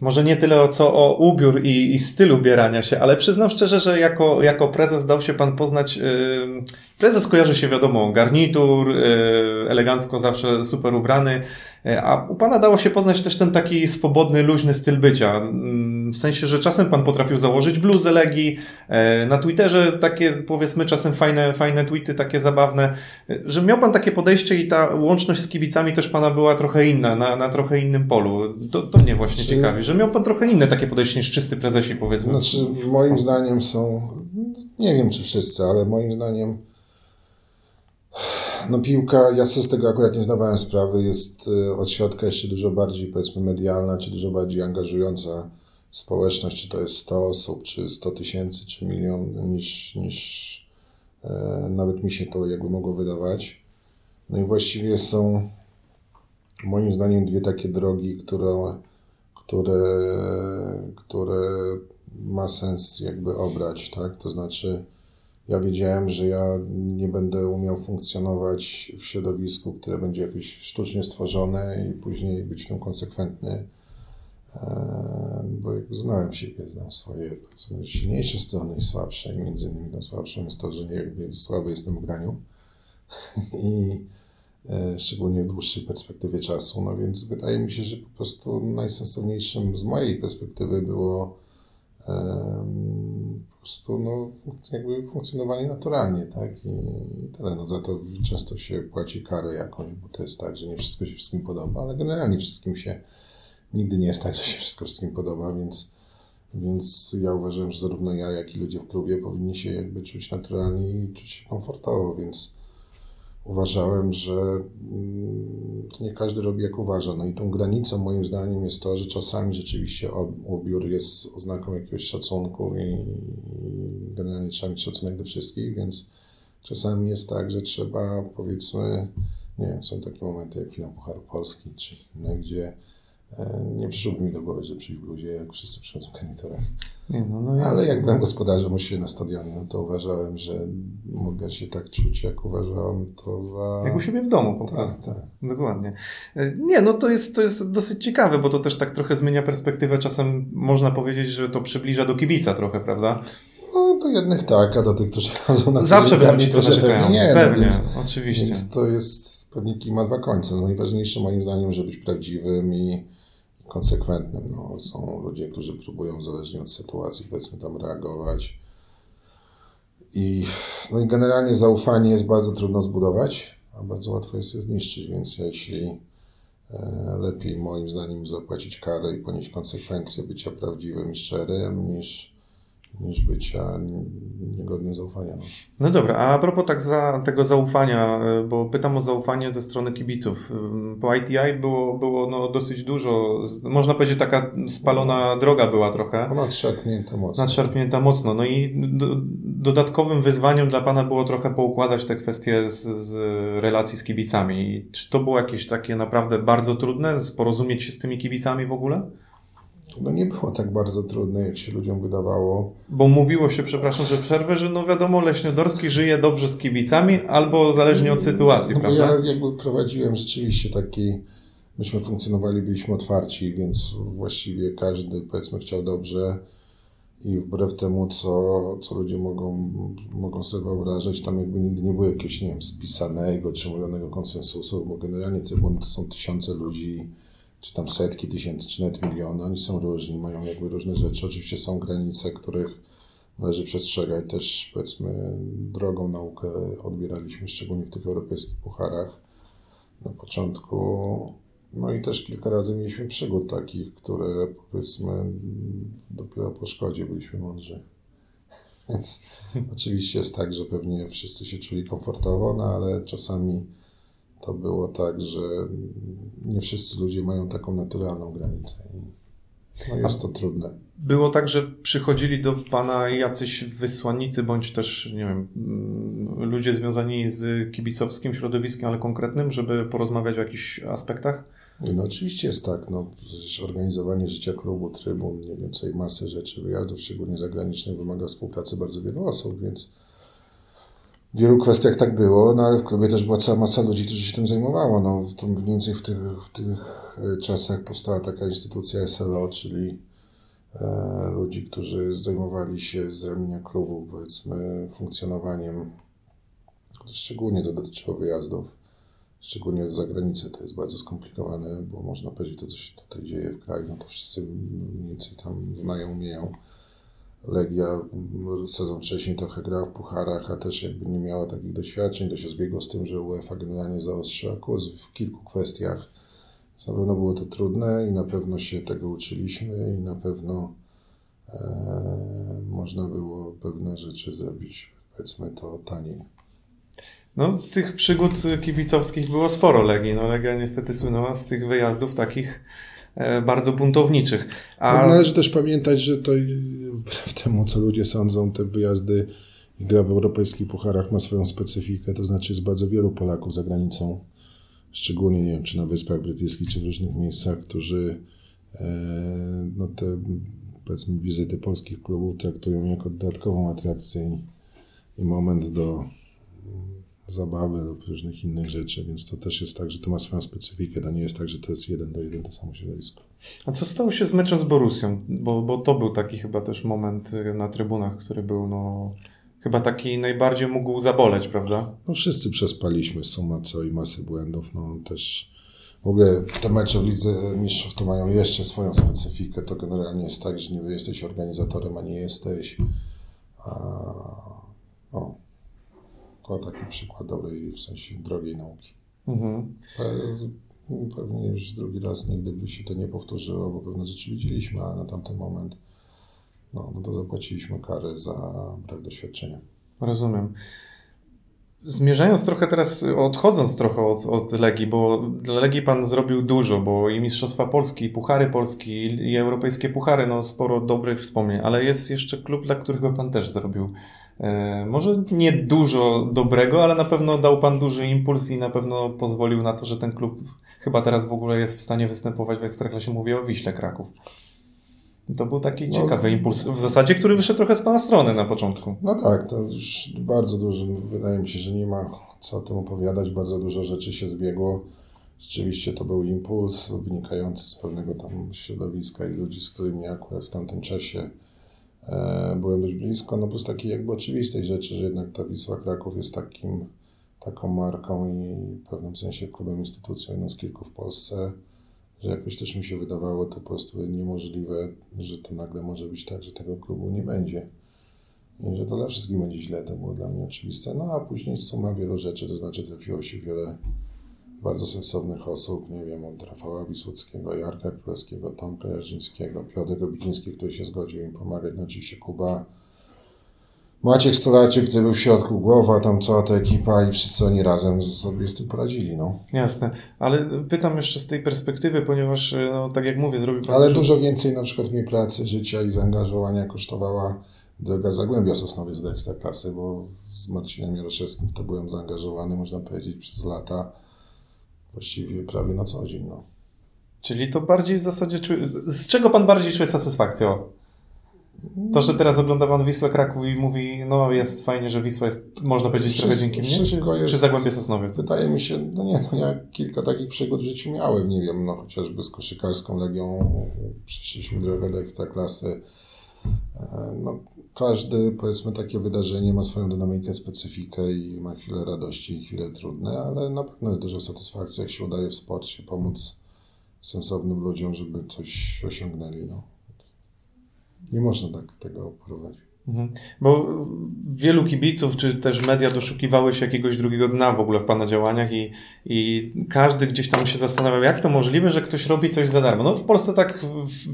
Speaker 1: może nie tyle o co o ubiór i, i styl ubierania się, ale przyznam szczerze, że jako, jako prezes dał się Pan poznać. Yy, prezes kojarzy się wiadomo, garnitur, yy, elegancko zawsze super ubrany. E, a u Pana dało się poznać też ten taki swobodny, luźny styl bycia. Mm, w sensie, że czasem Pan potrafił założyć bluzę Legii, e, na Twitterze takie, powiedzmy, czasem fajne, fajne tweety, takie zabawne, że miał Pan takie podejście i ta łączność z kibicami też Pana była trochę inna, na, na trochę innym polu. To, to mnie właśnie Czy... ciekawi, że miał Pan trochę inne takie podejście niż wszyscy prezesi, powiedzmy.
Speaker 2: Znaczy, moim zdaniem są, nie wiem czy wszyscy, ale moim zdaniem no piłka, ja sobie z tego akurat nie zdawałem sprawy, jest y, od środka jeszcze dużo bardziej powiedzmy medialna, czy dużo bardziej angażująca społeczność, czy to jest 100 osób, czy 100 tysięcy, czy milion, niż, niż e, nawet mi się to jakby mogło wydawać. No i właściwie są moim zdaniem dwie takie drogi, które, które, które ma sens jakby obrać, tak? To znaczy ja wiedziałem, że ja nie będę umiał funkcjonować w środowisku, które będzie jakoś sztucznie stworzone i później być w tym konsekwentny, e, bo znałem siebie, znam swoje silniejsze strony i słabsze i między innymi tą słabszą jest to, że jakby słaby jestem w graniu. I e, szczególnie w dłuższej perspektywie czasu, no więc wydaje mi się, że po prostu najsensowniejszym z mojej perspektywy było prostu no, jakby funkcjonowanie naturalnie, tak? I tyle. No, za to często się płaci karę jakąś, bo to jest tak, że nie wszystko się wszystkim podoba, ale generalnie wszystkim się nigdy nie jest tak, że się wszystko wszystkim podoba, więc, więc ja uważam, że zarówno ja, jak i ludzie w klubie powinni się jakby czuć naturalnie i czuć się komfortowo, więc uważałem, że mm, nie każdy robi jak uważa. No i tą granicą moim zdaniem jest to, że czasami rzeczywiście ubiór jest oznaką jakiegoś szacunku i generalnie trzeba mieć szacunek do wszystkich, więc czasami jest tak, że trzeba powiedzmy, nie wiem, są takie momenty jak finał Pucharu Polski czy inne, gdzie e, nie przyszłoby mi do głowy, że przyjść w bluzie, jak wszyscy przychodzą w garniturach. Nie, no, no Ale jak byłem gospodarzem u siebie na stadionie, no to uważałem, że mogę się tak czuć, jak uważałem to za...
Speaker 1: Jak u siebie w domu po tak, prostu. Tak. Dokładnie. Nie, no to jest, to jest dosyć ciekawe, bo to też tak trochę zmienia perspektywę. Czasem można powiedzieć, że to przybliża do kibica trochę, prawda?
Speaker 2: No, do jednych tak, a do tych, którzy chodzą na
Speaker 1: Zawsze będą ci, co
Speaker 2: pewnie nie.
Speaker 1: No pewnie, no, więc, oczywiście.
Speaker 2: Więc to jest, pewnie ma dwa końce. No, najważniejsze moim zdaniem, żeby być prawdziwym i konsekwentnym. No, są ludzie, którzy próbują zależnie od sytuacji, powiedzmy tam reagować. I, no i generalnie zaufanie jest bardzo trudno zbudować, a bardzo łatwo jest je zniszczyć, więc jeśli e, lepiej moim zdaniem zapłacić karę i ponieść konsekwencje bycia prawdziwym i szczerym niż, niż bycia niegodnym zaufania. No.
Speaker 1: no dobra, a propos tak za, tego zaufania, y, bo pytam o zaufanie ze strony kibiców. Y, po ITI było, było no dosyć dużo, można powiedzieć taka spalona droga była trochę.
Speaker 2: Ona nadszarpnięta mocno.
Speaker 1: Nadszarpnięta mocno. No i do, dodatkowym wyzwaniem dla Pana było trochę poukładać te kwestie z, z relacji z kibicami. Czy to było jakieś takie naprawdę bardzo trudne, porozumieć się z tymi kibicami w ogóle?
Speaker 2: No nie było tak bardzo trudne, jak się ludziom wydawało.
Speaker 1: Bo mówiło się, przepraszam, że przerwę, że no wiadomo, Leśniodorski żyje dobrze z kibicami, albo zależnie od sytuacji,
Speaker 2: no,
Speaker 1: prawda?
Speaker 2: Ja jakby prowadziłem rzeczywiście taki, myśmy funkcjonowali, byliśmy otwarci, więc właściwie każdy, powiedzmy, chciał dobrze i wbrew temu, co, co ludzie mogą, mogą sobie wyobrażać, tam jakby nigdy nie było jakiegoś, nie wiem, spisanego czy mówionego konsensusu, bo generalnie to są tysiące ludzi, czy tam setki tysięcy, czy nawet miliony, oni są różni, mają jakby różne rzeczy. Oczywiście są granice, których należy przestrzegać. Też powiedzmy drogą naukę odbieraliśmy, szczególnie w tych europejskich pucharach na początku. No i też kilka razy mieliśmy przygód takich, które powiedzmy dopiero po szkodzie byliśmy mądrzy. Więc oczywiście jest tak, że pewnie wszyscy się czuli komfortowo, no ale czasami to było tak, że nie wszyscy ludzie mają taką naturalną granicę. No jest to trudne.
Speaker 1: Było tak, że przychodzili do Pana jacyś wysłannicy, bądź też, nie wiem, mm, ludzie związani z kibicowskim środowiskiem, ale konkretnym, żeby porozmawiać o jakichś aspektach?
Speaker 2: No oczywiście jest tak, no przecież organizowanie życia klubu, trybun, nie wiem, całej masy rzeczy, wyjazdów, szczególnie zagranicznych, wymaga współpracy bardzo wielu osób, więc w wielu kwestiach tak było, no ale w klubie też była cała masa ludzi, którzy się tym zajmowało. No, to mniej więcej w tych, w tych e, czasach powstała taka instytucja SLO, czyli e, ludzi, którzy zajmowali się z ramienia klubu, powiedzmy, funkcjonowaniem. Szczególnie to dotyczyło wyjazdów, szczególnie za granicę. To jest bardzo skomplikowane, bo można powiedzieć, to co się tutaj dzieje w kraju, no to wszyscy mniej więcej tam znają, umieją. Legia sezon wcześniej trochę grała w pucharach, a też jakby nie miała takich doświadczeń. To się zbiegło z tym, że UEFA generalnie zaostrzyła kurs w kilku kwestiach. Więc na pewno było to trudne i na pewno się tego uczyliśmy i na pewno e, można było pewne rzeczy zrobić, powiedzmy to taniej.
Speaker 1: No, tych przygód kibicowskich było sporo Legii. No, Legia niestety słynęła z tych wyjazdów takich bardzo buntowniczych.
Speaker 2: A... Należy też pamiętać, że to wbrew temu, co ludzie sądzą, te wyjazdy i gra w europejskich pucharach ma swoją specyfikę, to znaczy jest bardzo wielu Polaków za granicą, szczególnie, nie wiem, czy na Wyspach Brytyjskich, czy w różnych miejscach, którzy e, no te, powiedzmy, wizyty polskich klubów traktują jako dodatkową atrakcję i moment do zabawy lub różnych innych rzeczy, więc to też jest tak, że to ma swoją specyfikę. To nie jest tak, że to jest jeden do jeden to samo środowisko.
Speaker 1: A co stało się z meczem z Borusią? Bo, bo to był taki chyba też moment y, na trybunach, który był no, chyba taki najbardziej mógł zaboleć, prawda?
Speaker 2: No wszyscy przespaliśmy suma całej masy błędów. No też w ogóle te mecze w Lidze Mistrzów to mają jeszcze swoją specyfikę. To generalnie jest tak, że niby jesteś organizatorem, a nie jesteś. A, no, to taki przykład dobrej, w sensie drogiej nauki. Mhm. Pewnie już drugi raz nigdy by się to nie powtórzyło, bo pewne rzeczy widzieliśmy, ale na tamten moment no, no to zapłaciliśmy karę za brak doświadczenia.
Speaker 1: Rozumiem. Zmierzając trochę teraz, odchodząc trochę od, od Legii, bo dla Legii pan zrobił dużo, bo i Mistrzostwa Polski, i Puchary Polski, i europejskie Puchary, no sporo dobrych wspomnień, ale jest jeszcze klub, dla którego pan też zrobił może nie dużo dobrego, ale na pewno dał Pan duży impuls i na pewno pozwolił na to, że ten klub chyba teraz w ogóle jest w stanie występować w Ekstraklasie. Mówię o Wiśle Kraków. To był taki no, ciekawy impuls, w zasadzie, który wyszedł trochę z Pana strony na początku.
Speaker 2: No tak, to już bardzo dużo, wydaje mi się, że nie ma co o tym opowiadać, bardzo dużo rzeczy się zbiegło. Rzeczywiście to był impuls wynikający z pewnego tam środowiska i ludzi, z którymi akurat w tamtym czasie E, byłem dość blisko, no plus takiej jakby oczywistej rzeczy, że jednak ta Wisła Kraków jest takim, taką marką i w pewnym sensie klubem, instytucją, jedną z kilku w Polsce, że jakoś też mi się wydawało to po prostu niemożliwe, że to nagle może być tak, że tego klubu nie będzie. I że to dla wszystkich będzie źle, to było dla mnie oczywiste. No a później suma wielu rzeczy, to znaczy trafiło się wiele bardzo sensownych osób, nie wiem, od Rafała Wisłockiego, Jarka Królewskiego, Tomka Jarzyńskiego, Piotr Obidziński, który się zgodził im pomagać, no oczywiście Kuba, Maciek Stolarczyk, który był w środku głowa, tam cała ta ekipa i wszyscy oni razem sobie z tym poradzili, no.
Speaker 1: Jasne, ale pytam jeszcze z tej perspektywy, ponieważ, no, tak jak mówię, zrobił pan...
Speaker 2: Ale dużo więcej na przykład mi pracy, życia i zaangażowania kosztowała droga Zagłębia Sosnowiec do Ekstraklasy, bo z Marcinem Jaroszewskim w to byłem zaangażowany, można powiedzieć, przez lata, właściwie prawie na co dzień, no.
Speaker 1: Czyli to bardziej w zasadzie, z czego pan bardziej czuje satysfakcję? To, że teraz ogląda pan Wisłę Kraków i mówi, no jest fajnie, że Wisła jest, można powiedzieć,
Speaker 2: Wszystko,
Speaker 1: trochę dzięki mnie, czy,
Speaker 2: jest,
Speaker 1: czy Zagłębie Sosnowiec?
Speaker 2: Wydaje mi się, no nie, no ja kilka takich przygód w życiu miałem, nie wiem, no chociażby z koszykarską Legią przeszliśmy drogę do Ekstraklasy. E, no, każde, powiedzmy, takie wydarzenie ma swoją dynamikę, specyfikę i ma chwilę radości i chwile trudne, ale na pewno jest duża satysfakcja, jak się udaje w sporcie pomóc sensownym ludziom, żeby coś osiągnęli, no. Nie można tak tego porównać.
Speaker 1: Mhm. Bo wielu kibiców, czy też media doszukiwały się jakiegoś drugiego dna w ogóle w Pana działaniach i, i każdy gdzieś tam się zastanawiał, jak to możliwe, że ktoś robi coś za darmo. No w Polsce tak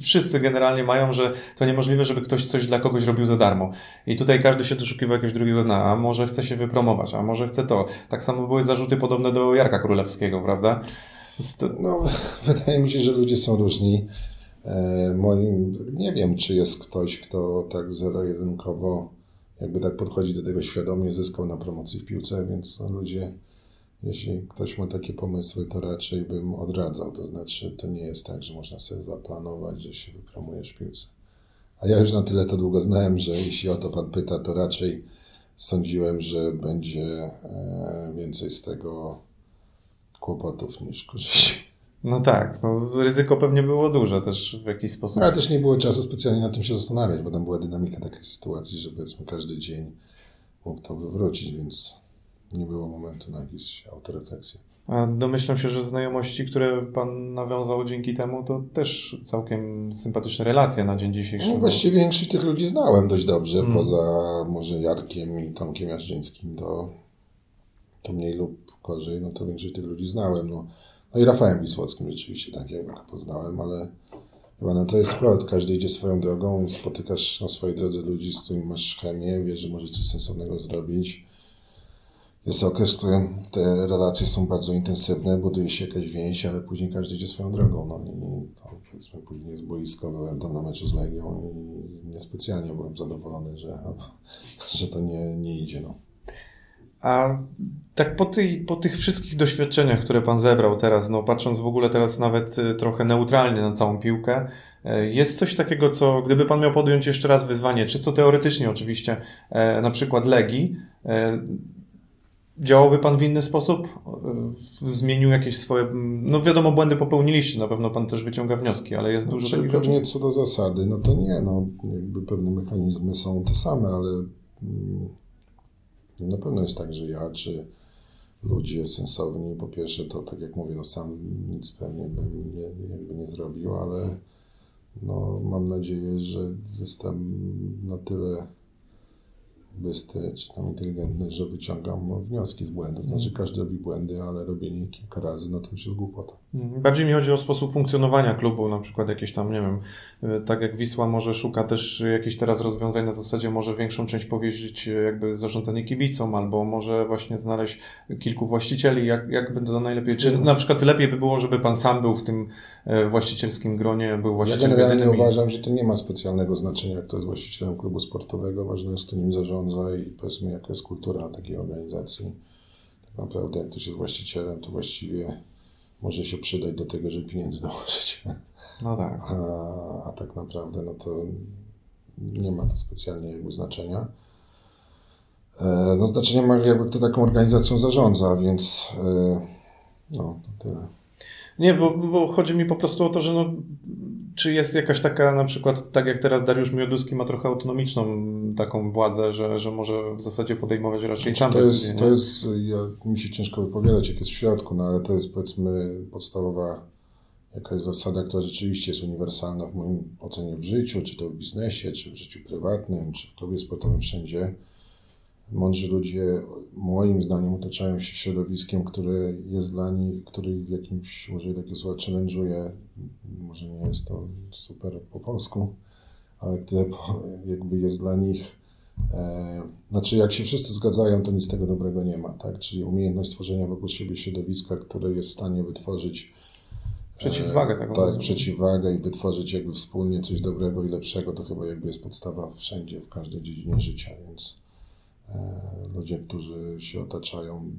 Speaker 1: wszyscy generalnie mają, że to niemożliwe, żeby ktoś coś dla kogoś robił za darmo. I tutaj każdy się doszukiwał jakiegoś drugiego dna, a może chce się wypromować, a może chce to. Tak samo były zarzuty podobne do Jarka Królewskiego, prawda?
Speaker 2: No, wydaje mi się, że ludzie są różni. E, moim, nie wiem, czy jest ktoś, kto tak zero-jedynkowo jakby tak podchodzi do tego świadomie, zyskał na promocji w piłce, więc ludzie, jeśli ktoś ma takie pomysły, to raczej bym odradzał. To znaczy, to nie jest tak, że można sobie zaplanować, że się wypromujesz w piłce. A ja już na tyle to długo znałem, że jeśli o to pan pyta, to raczej sądziłem, że będzie e, więcej z tego kłopotów niż korzyści.
Speaker 1: No tak, no ryzyko pewnie było duże też w jakiś sposób.
Speaker 2: No, ale też nie było czasu specjalnie na tym się zastanawiać, bo tam była dynamika takiej sytuacji, że powiedzmy każdy dzień mógł to wywrócić, więc nie było momentu na jakieś autorefleksję.
Speaker 1: A domyślam się, że znajomości, które pan nawiązał dzięki temu, to też całkiem sympatyczne relacje na dzień dzisiejszy.
Speaker 2: No, właściwie większość tych ludzi znałem dość dobrze, hmm. poza może Jarkiem i Tomkiem Jarzyńskim, to, to mniej lub gorzej, no to większość tych ludzi znałem. No no i Rafałem Wisłockim rzeczywiście tak, jak go poznałem, ale chyba no to jest sport, każdy idzie swoją drogą, spotykasz na swojej drodze ludzi, z którymi masz chemię, wiesz, że możesz coś sensownego zrobić. Jest okres, w którym te relacje są bardzo intensywne, buduje się jakaś więź, ale później każdy idzie swoją drogą. No i to powiedzmy później z boiska byłem tam na meczu z Legią i niespecjalnie byłem zadowolony, że, że to nie, nie idzie. No.
Speaker 1: A tak po, tej, po tych wszystkich doświadczeniach, które Pan zebrał teraz, no patrząc w ogóle teraz nawet y, trochę neutralnie na całą piłkę, y, jest coś takiego, co gdyby Pan miał podjąć jeszcze raz wyzwanie, czysto teoretycznie oczywiście, e, na przykład Legii, e, działałby Pan w inny sposób? Zmienił jakieś swoje, no wiadomo, błędy popełniliście, na pewno Pan też wyciąga wnioski, ale jest dużo
Speaker 2: znaczy,
Speaker 1: takich
Speaker 2: Pewnie co do zasady, no to nie, no jakby pewne mechanizmy są te same, ale mm, na pewno jest tak, że ja czy ludzie sensowni, po pierwsze to tak jak mówię, no sam nic pewnie bym nie, jakby nie zrobił, ale no mam nadzieję, że jestem na tyle bystry czy tam inteligentny, że wyciągam wnioski z błędów. Znaczy każdy robi błędy, ale robienie kilka razy, no to już jest głupota.
Speaker 1: Mhm. Bardziej mi chodzi o sposób funkcjonowania klubu, na przykład jakieś tam, nie wiem, y, tak jak Wisła może szuka też jakichś teraz rozwiązań na zasadzie może większą część powierzyć y, jakby zarządzanie kibicom, albo może właśnie znaleźć kilku właścicieli, jak, jak by to najlepiej, czy na przykład lepiej by było, żeby pan sam był w tym y, właścicielskim gronie, był właścicielem.
Speaker 2: Ja generalnie uważam, że to nie ma specjalnego znaczenia, kto jest właścicielem klubu sportowego, ważne jest, kto nim zarządza i powiedzmy, jaka jest kultura takiej organizacji. Tak naprawdę, jak ktoś jest właścicielem, to właściwie może się przydać do tego, żeby pieniędzy dołożyć.
Speaker 1: No tak.
Speaker 2: A, a tak naprawdę, no to nie ma to specjalnie jakby znaczenia. E, no znaczenie ma jakby kto taką organizacją zarządza, więc e, no, to tyle.
Speaker 1: Nie, bo, bo chodzi mi po prostu o to, że no, czy jest jakaś taka, na przykład, tak jak teraz Dariusz Mioduski ma trochę autonomiczną taką władzę, że, że może w zasadzie podejmować raczej
Speaker 2: znaczy,
Speaker 1: sam
Speaker 2: to decyzje, jest, To jest, ja, mi się ciężko wypowiadać, jak jest w środku, no ale to jest powiedzmy podstawowa jakaś zasada, która rzeczywiście jest uniwersalna w moim ocenie w życiu, czy to w biznesie, czy w życiu prywatnym, czy w klubie sportowym, wszędzie. Mądrzy ludzie, moim zdaniem, otaczają się środowiskiem, które jest dla nich, który w jakimś, może takie słowa, challenge'uje, może nie jest to super po polsku, ale które jakby jest dla nich, e, znaczy jak się wszyscy zgadzają, to nic tego dobrego nie ma, tak? Czyli umiejętność stworzenia wokół siebie środowiska, które jest w stanie wytworzyć
Speaker 1: Przeciwwagę taką.
Speaker 2: Tak, przeciwwagę i wytworzyć jakby wspólnie coś dobrego i lepszego, to chyba jakby jest podstawa wszędzie, w każdej dziedzinie życia, więc e, ludzie, którzy się otaczają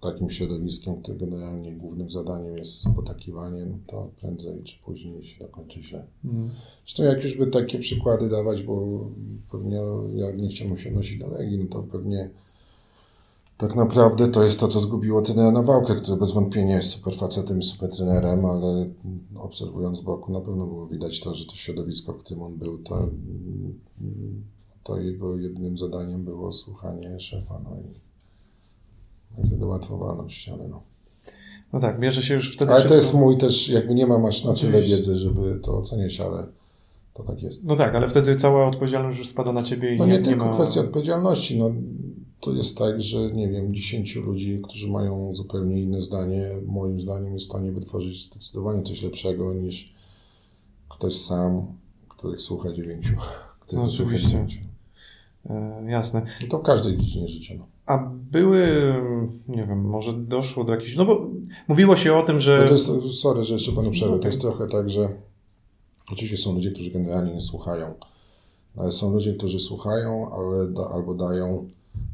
Speaker 2: takim środowiskiem, które generalnie głównym zadaniem jest potakiwanie, no to prędzej czy później się dokończy źle. Mm. Zresztą jak już by takie przykłady dawać, bo pewnie ja nie chciałbym się nosić do Legii, no to pewnie tak naprawdę to jest to, co zgubiło trenera Nawałkę, który bez wątpienia jest super facetem i super trenerem, ale obserwując z boku na pewno było widać to, że to środowisko, w którym on był, to, to jego jedynym zadaniem było słuchanie szefa, no i, i wtedy łatwo walnąć ściany, no.
Speaker 1: No tak, bierze się już wtedy
Speaker 2: Ale wszystko... to jest mój też, jakby nie mam aż na tyle wiedzy, żeby to oceniać, ale to tak jest.
Speaker 1: No tak, ale wtedy cała odpowiedzialność już spada na ciebie i
Speaker 2: no
Speaker 1: nie,
Speaker 2: nie, nie tylko
Speaker 1: ma...
Speaker 2: kwestia odpowiedzialności, no to jest tak, że nie wiem, dziesięciu ludzi, którzy mają zupełnie inne zdanie, moim zdaniem jest w stanie wytworzyć zdecydowanie coś lepszego niż ktoś sam, których słucha dziewięciu.
Speaker 1: No, oczywiście. Dziewięciu. E, jasne.
Speaker 2: I to w każdej dziedzinie życia. No.
Speaker 1: A były, nie wiem, może doszło do jakichś, no bo mówiło się o tym, że...
Speaker 2: No to jest, sorry, że jeszcze panu przerwę, to jest trochę tak, że oczywiście są ludzie, którzy generalnie nie słuchają, ale są ludzie, którzy słuchają, ale da, albo dają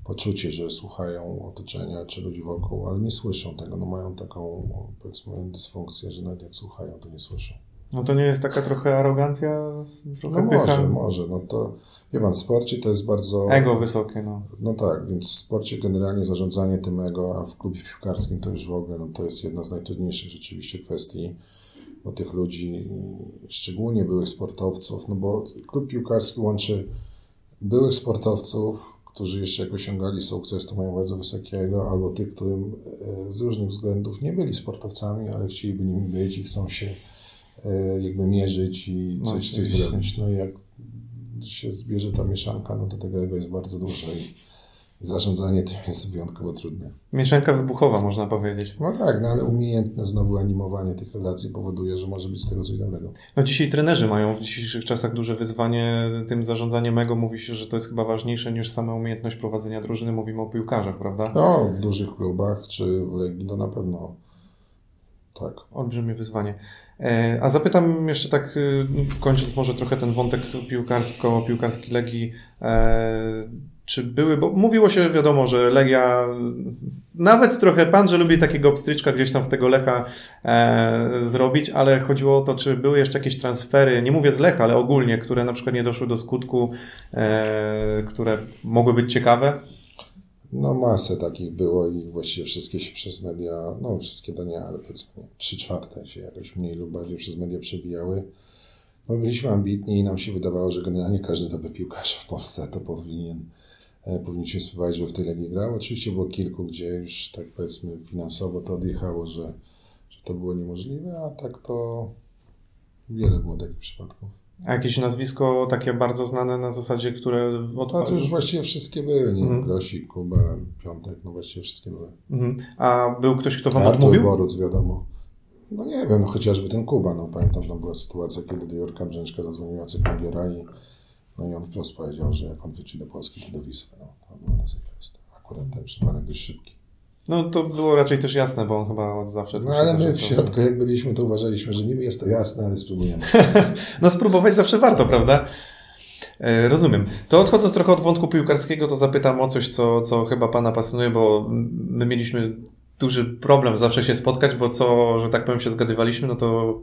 Speaker 2: poczucie, że słuchają otoczenia czy ludzi wokół, ale nie słyszą tego. No mają taką, powiedzmy, dysfunkcję, że nawet jak słuchają, to nie słyszą.
Speaker 1: No to nie jest taka trochę arogancja?
Speaker 2: Trochę no pycha? może, może. No to, wie pan, w sporcie to jest bardzo...
Speaker 1: Ego wysokie, no.
Speaker 2: No tak, więc w sporcie generalnie zarządzanie tym ego, a w klubie piłkarskim to już w ogóle, no to jest jedna z najtrudniejszych rzeczywiście kwestii, bo tych ludzi, szczególnie byłych sportowców, no bo klub piłkarski łączy byłych sportowców, którzy jeszcze jak osiągali sukces, to mają bardzo wysokiego, albo tych, którym e, z różnych względów nie byli sportowcami, ale chcieliby nimi być i chcą się jakby mierzyć i no, coś, coś zrobić. No i jak się zbierze ta mieszanka, no to tego jest bardzo dużo i zarządzanie tym jest wyjątkowo trudne.
Speaker 1: Mieszanka wybuchowa, można powiedzieć.
Speaker 2: No tak, no ale umiejętne znowu animowanie tych relacji powoduje, że może być z tego coś dobrego.
Speaker 1: No dzisiaj trenerzy mają w dzisiejszych czasach duże wyzwanie tym zarządzaniem ego. Mówi się, że to jest chyba ważniejsze niż sama umiejętność prowadzenia drużyny. Mówimy o piłkarzach, prawda?
Speaker 2: No, w dużych klubach czy w Legii to na pewno tak.
Speaker 1: Olbrzymie wyzwanie. E, a zapytam jeszcze tak, y, kończąc może trochę ten wątek piłkarsko, piłkarski Legii, e, czy były, bo mówiło się, wiadomo, że Legia, nawet trochę pan, że lubi takiego pstryczka gdzieś tam w tego Lecha e, zrobić, ale chodziło o to, czy były jeszcze jakieś transfery, nie mówię z Lecha, ale ogólnie, które na przykład nie doszły do skutku, e, które mogły być ciekawe?
Speaker 2: No masę takich było i właściwie wszystkie się przez media, no wszystkie to nie, ale powiedzmy trzy czwarte się jakoś mniej lub bardziej przez media przebijały. No byliśmy ambitni i nam się wydawało, że generalnie każdy dobry piłkarz w Polsce to powinien E, powinniśmy spróbować, żeby w tej Legii grał. Oczywiście było kilku, gdzie już tak powiedzmy finansowo to odjechało, że, że to było niemożliwe, a tak to wiele było takich przypadków.
Speaker 1: A jakieś nazwisko takie bardzo znane na zasadzie, które...
Speaker 2: Od... A to już właściwie wszystkie były, nie? Mhm. Grosik, Kuba, Piątek, no właściwie wszystkie były.
Speaker 1: Mhm. A był ktoś, kto wam
Speaker 2: Artur
Speaker 1: odmówił?
Speaker 2: Boruc, wiadomo. No nie wiem, no chociażby ten Kuba, no pamiętam, tam była sytuacja, kiedy do Jurka Brzęczka zadzwonił Jacek Magiera i no i on wprost powiedział, że jak on wróci do Polski, to do Wisły. No, to było dosyć proste. Akurat ten przypadek dość szybki.
Speaker 1: No to było raczej też jasne, bo on chyba od zawsze...
Speaker 2: No ale my w środku jak byliśmy, to uważaliśmy, że niby jest to jasne, ale spróbujemy.
Speaker 1: no spróbować zawsze warto, prawda? E, rozumiem. To odchodząc trochę od wątku piłkarskiego, to zapytam o coś, co, co chyba Pana pasjonuje, bo my mieliśmy duży problem zawsze się spotkać, bo co, że tak powiem, się zgadywaliśmy, no to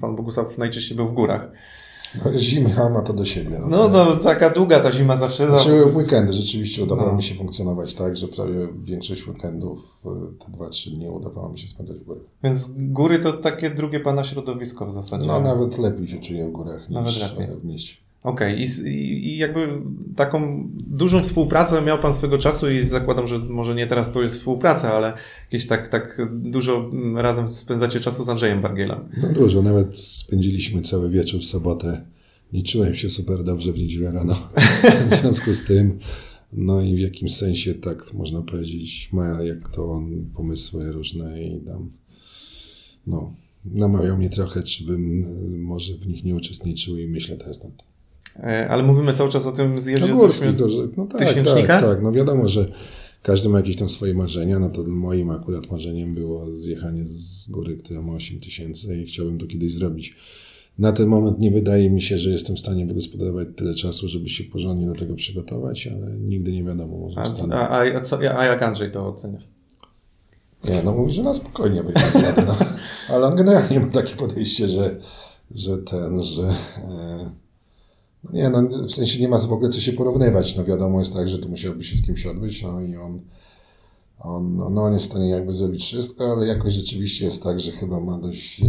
Speaker 1: Pan Bogusław najczęściej był w górach.
Speaker 2: No, zima ma to do siebie.
Speaker 1: No, no, no taka długa ta zima zawsze.
Speaker 2: Znaczy w weekendy rzeczywiście udawało no. mi się funkcjonować tak, że prawie większość weekendów, te dwa, trzy dni udawało mi się spędzać w górach.
Speaker 1: Więc góry to takie drugie pana środowisko w zasadzie.
Speaker 2: No nawet lepiej się czuję w górach niż w mieście.
Speaker 1: Okej, okay. I, I, jakby taką dużą współpracę miał Pan swego czasu i zakładam, że może nie teraz to jest współpraca, ale jakieś tak, tak dużo razem spędzacie czasu z Andrzejem Bargielem.
Speaker 2: No dużo, nawet spędziliśmy cały wieczór w sobotę nie czułem się super dobrze w niedzielę rano. w związku z tym, no i w jakimś sensie tak można powiedzieć, ma jak to on pomysły różne i tam, no, namawiał mnie trochę, czy bym y, może w nich nie uczestniczył i myślę teraz nad tym.
Speaker 1: E, ale mówimy cały czas o tym zjeździe
Speaker 2: No, górskich, to, że, no tak,
Speaker 1: tysięcznika?
Speaker 2: tak, tak, no wiadomo, że każdy ma jakieś tam swoje marzenia, no to moim akurat marzeniem było zjechanie z góry, która ma 8 tysięcy i chciałbym to kiedyś zrobić. Na ten moment nie wydaje mi się, że jestem w stanie wygospodarować tyle czasu, żeby się porządnie do tego przygotować, ale nigdy nie wiadomo, może
Speaker 1: A, a, a, co, a jak Andrzej to ocenia?
Speaker 2: Nie, no mówi, że na spokojnie będzie no. Ale on generalnie ma takie podejście, że, że ten, że... E, no nie, no w sensie nie ma w ogóle co się porównywać. No wiadomo jest tak, że to musiałoby się z kimś odbyć, no i on, on, no on jest w stanie jakby zrobić wszystko, ale jakoś rzeczywiście jest tak, że chyba ma dość... E,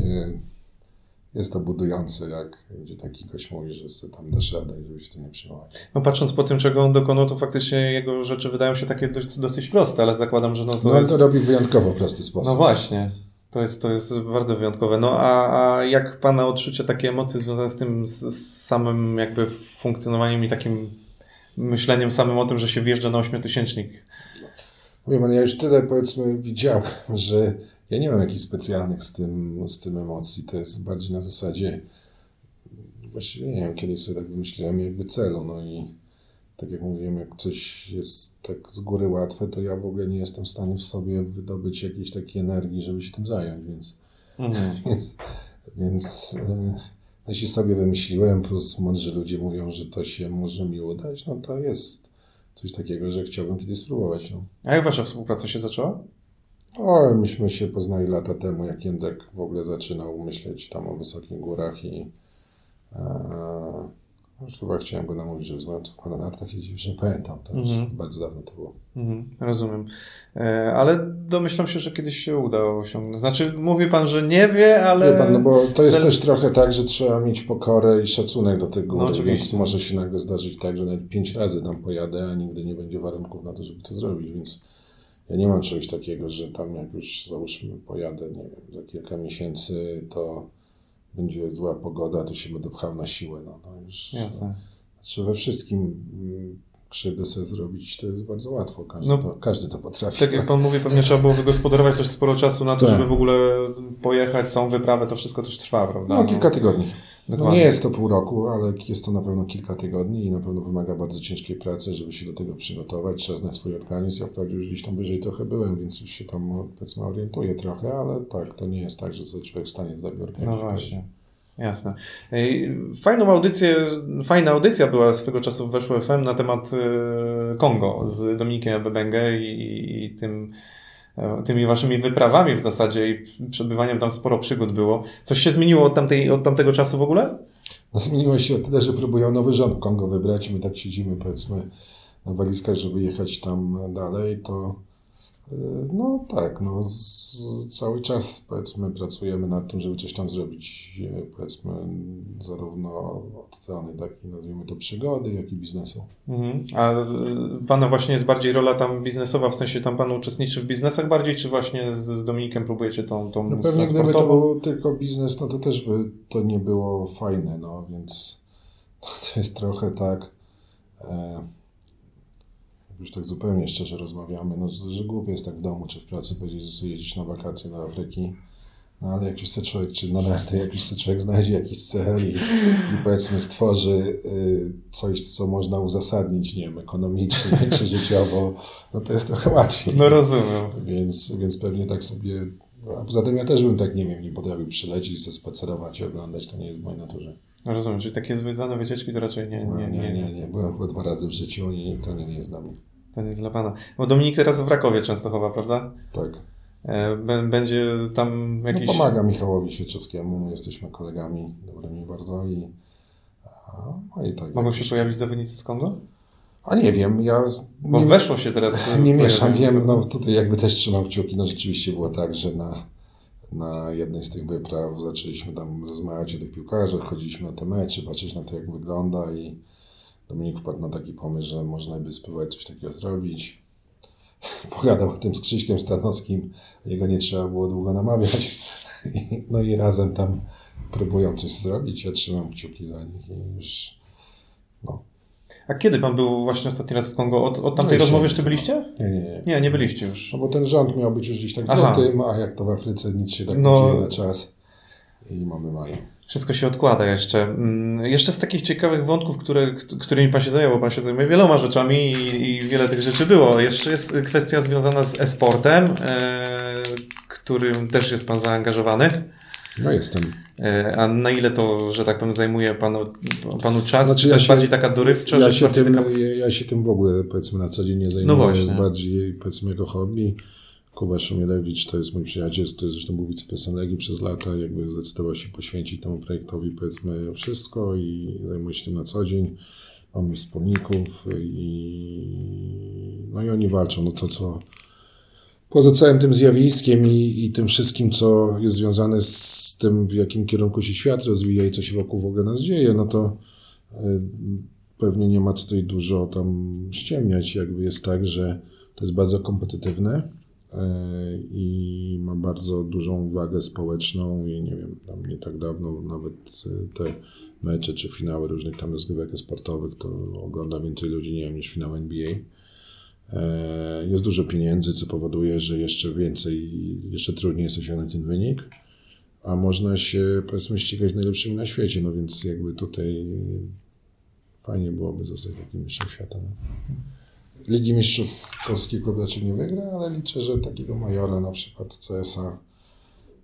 Speaker 2: jest to budujące, jak gdzie taki gość mówi, że sobie tam dasz radę, żeby się tym nie przejmować.
Speaker 1: No patrząc po tym, czego on dokonał, to faktycznie jego rzeczy wydają się takie dość, dosyć proste, ale zakładam, że no to
Speaker 2: No on
Speaker 1: jest...
Speaker 2: to robi w wyjątkowo prosty sposób.
Speaker 1: No właśnie. To jest, to jest bardzo wyjątkowe. No a, a jak Pana odczucia, takie emocje związane z tym, z, z samym jakby funkcjonowaniem i takim myśleniem samym o tym, że się wjeżdża na ośmiotysięcznik?
Speaker 2: Pan, ja już tyle powiedzmy widziałem, że ja nie mam jakichś specjalnych z tym, z tym emocji. To jest bardziej na zasadzie, właściwie nie wiem, kiedyś sobie tak wymyśliłem jakby celu, no i tak jak mówiłem, jak coś jest tak z góry łatwe, to ja w ogóle nie jestem w stanie w sobie wydobyć jakiejś takiej energii, żeby się tym zająć, więc,
Speaker 1: Mhm.
Speaker 2: więc, więc e, jeśli sobie wymyśliłem, plus mądrzy ludzie mówią, że to się może mi udać, no to jest coś takiego, że chciałbym kiedyś spróbować, no.
Speaker 1: A jak Wasza współpraca się zaczęła?
Speaker 2: O, myśmy się poznali lata temu, jak Jędrek w ogóle zaczynał myśleć tam o wysokich górach i e, już chyba chciałem go namówić, żeby z moją córką na nartach jeździł, już nie pamiętam, to już
Speaker 1: Mhm.
Speaker 2: bardzo dawno to było.
Speaker 1: Mhm, rozumiem. E, ale domyślam się, że kiedyś się uda osiągnąć. Znaczy, mówi Pan, że nie wie, ale...
Speaker 2: Wie pan, no bo to jest też trochę tak, że trzeba mieć pokorę i szacunek do tych gór,
Speaker 1: No, oczywiście.
Speaker 2: więc może się nagle zdarzyć tak, że nawet pięć razy tam pojadę, a nigdy nie będzie warunków na to, żeby to zrobić, więc ja nie mam czegoś takiego, że tam jak już załóżmy pojadę, nie wiem, za kilka miesięcy, to będzie zła pogoda, to się będę pchał na siłę, no to już...
Speaker 1: Jasne.
Speaker 2: Znaczy we wszystkim mm, krzywdę sobie zrobić to jest bardzo łatwo. Każdy,
Speaker 1: No.
Speaker 2: to, każdy to potrafi.
Speaker 1: Tak jak Pan mówi, pewnie trzeba było wygospodarować też sporo czasu na to,
Speaker 2: Tak.
Speaker 1: żeby w ogóle pojechać, całą wyprawę, to wszystko też trwa, prawda?
Speaker 2: No, kilka tygodni. No,
Speaker 1: Dokładnie.
Speaker 2: nie jest to pół roku, ale jest to na pewno kilka tygodni i na pewno wymaga bardzo ciężkiej pracy, żeby się do tego przygotować. Trzeba znać swój organizm. Ja wprawdzie już gdzieś tam wyżej trochę byłem, więc już się tam powiedzmy orientuję trochę, ale tak, to nie jest tak, że człowiek w stanie zabiorkę.
Speaker 1: No właśnie. Jasne. Fajną audycję, fajna audycja była swego czasu w Weszło FM na temat e, Kongo z Dominikiem Ebebenge i, i tym, tymi waszymi wyprawami w zasadzie i przebywaniem tam sporo przygód było. Coś się zmieniło od, tamtej, od tamtego czasu w ogóle?
Speaker 2: No zmieniło się tyle, że próbują nowy rząd w Kongo wybrać my tak siedzimy powiedzmy na walizkach, żeby jechać tam dalej, to no tak, no z, cały czas powiedzmy pracujemy nad tym, żeby coś tam zrobić, yy, powiedzmy zarówno od strony takiej nazwijmy to przygody, jak i biznesu.
Speaker 1: Mhm. A e, pana właśnie jest bardziej rola tam biznesowa, w sensie tam pan uczestniczy w biznesach bardziej, czy właśnie z, z Dominikiem próbujecie tą, tą
Speaker 2: No pewnie gdyby to był tylko biznes, no to też by to nie było fajne, no więc to jest trochę tak, e, już tak zupełnie szczerze rozmawiamy, no że, że głupie jest tak w domu czy w pracy powiedzieć, że sobie jedziesz na wakacje do Afryki, no ale jak już człowiek, czy na narty, jak już człowiek znajdzie jakiś cel i, i powiedzmy stworzy y, coś, co można uzasadnić, nie wiem, ekonomicznie czy życiowo, no to jest trochę łatwiej.
Speaker 1: No rozumiem.
Speaker 2: Więc, więc pewnie tak sobie. A poza tym ja też bym tak, nie wiem, nie potrafił przylecieć, se spacerować i oglądać, to nie jest w mojej naturze.
Speaker 1: No rozumiem, czyli takie zwiedzane wycieczki to raczej nie,
Speaker 2: No,
Speaker 1: nie,
Speaker 2: nie, nie, nie. Byłem chyba dwa razy w życiu i to nie, nie jest dla mnie.
Speaker 1: To nie jest dla pana. Bo Dominik teraz w Rakowie Częstochowa, prawda?
Speaker 2: Tak.
Speaker 1: E, bę- Będzie tam
Speaker 2: No,
Speaker 1: jakiś...
Speaker 2: pomaga Michałowi Świeczewskiemu, my jesteśmy kolegami dobrymi bardzo i. No i tak.
Speaker 1: Mogą się pojawić zawodnicy z Kongo?
Speaker 2: A nie wiem, ja.
Speaker 1: Bo
Speaker 2: nie,
Speaker 1: weszło się teraz...
Speaker 2: nie mieszam, wiem, no tutaj jakby też trzymam kciuki, no rzeczywiście było tak, że na, na jednej z tych wypraw zaczęliśmy tam rozmawiać o tych piłkarzach, chodziliśmy na te mecze, patrzeć na to, jak wygląda i Dominik wpadł na taki pomysł, że można by spróbować coś takiego zrobić. Pogadał o tym z Krzyśkiem Stanowskim, jego nie trzeba było długo namawiać. No i razem tam próbują coś zrobić, ja trzymam kciuki za nich i już, no.
Speaker 1: A kiedy pan był właśnie ostatni raz w Kongo? Od, od tamtej
Speaker 2: No
Speaker 1: rozmowy jeszcze byliście?
Speaker 2: Nie, nie, nie.
Speaker 1: Nie, nie byliście już.
Speaker 2: No bo ten rząd miał być już gdzieś tak w
Speaker 1: Aha.
Speaker 2: lutym, a jak to w Afryce nic się tak
Speaker 1: No.
Speaker 2: nie dzieje na czas. I mamy maj.
Speaker 1: Wszystko się odkłada jeszcze. Mm, Jeszcze z takich ciekawych wątków, które, którymi pan się zajął, bo pan się zajmuje wieloma rzeczami i, i wiele tych rzeczy było. Jeszcze jest kwestia związana z e-sportem, e, którym też jest pan zaangażowany.
Speaker 2: No jestem.
Speaker 1: E, a na ile to, że tak powiem, zajmuje panu, panu czas?
Speaker 2: Znaczy,
Speaker 1: czy
Speaker 2: ja
Speaker 1: też
Speaker 2: się-
Speaker 1: bardziej taka dorywcza,
Speaker 2: Ja się, tym,
Speaker 1: taka...
Speaker 2: ja, się tym w ogóle powiedzmy na co dzień nie zajmuję.
Speaker 1: No właśnie.
Speaker 2: jest bardziej powiedzmy jako hobby. Kuba Szumielewicz to jest mój przyjaciel, to zresztą był wiceprezesem Legii przez lata, jakby zdecydował się poświęcić temu projektowi powiedzmy wszystko i zajmuje się tym na co dzień. Mamy wspólników i no i oni walczą, no to co poza całym tym zjawiskiem i, i tym wszystkim, co jest związane z tym, w jakim kierunku się świat rozwija i co się wokół w ogóle nas dzieje, no to y, pewnie nie ma tutaj dużo tam ściemniać. Jakby jest tak, że to jest bardzo kompetytywne y, i ma bardzo dużą wagę społeczną i nie wiem, tam nie tak dawno nawet y, te mecze czy finały różnych tam rozgrywek sportowych to ogląda więcej ludzi, nie wiem, niż finał NBA. E, Jest dużo pieniędzy, co powoduje, że jeszcze więcej, jeszcze trudniej jest osiągnąć ten wynik, a można się powiedzmy ścigać z najlepszymi na świecie, no więc jakby tutaj fajnie byłoby zostać takim mistrzem świata. No. Ligi Mistrzów polski klub raczej nie wygra, ale liczę, że takiego majora na przykład CSA,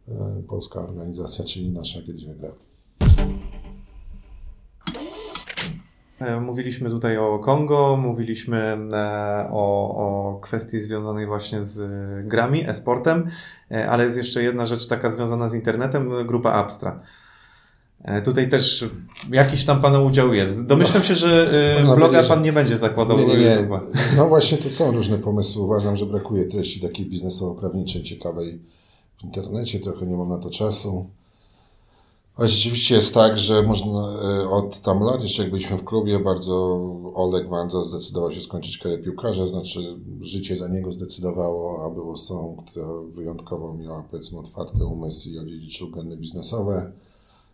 Speaker 2: e, polska organizacja, czyli nasza kiedyś wygra.
Speaker 1: Mówiliśmy tutaj o Kongo, mówiliśmy e, o, o kwestii związanej właśnie z e, grami, e-sportem, e, ale jest jeszcze jedna rzecz taka związana z internetem, e, grupa Abstra. E, Tutaj też jakiś tam Pana udział jest. Domyślam się, że e,
Speaker 2: Można
Speaker 1: bloga
Speaker 2: że-
Speaker 1: Pan nie będzie zakładał
Speaker 2: Nie, nie, nie. No właśnie, to są różne pomysły. Uważam, że brakuje treści takiej biznesowo-prawniczej, ciekawej w internecie. Trochę nie mam na to czasu. Ale rzeczywiście jest tak, że można e, od tam lat, jeszcze jak byliśmy w klubie, bardzo Oleg Wandza zdecydował się skończyć karierę piłkarza, znaczy życie za niego zdecydowało, a było są, która wyjątkowo miała powiedzmy otwarty umysł i odziedziczył geny biznesowe.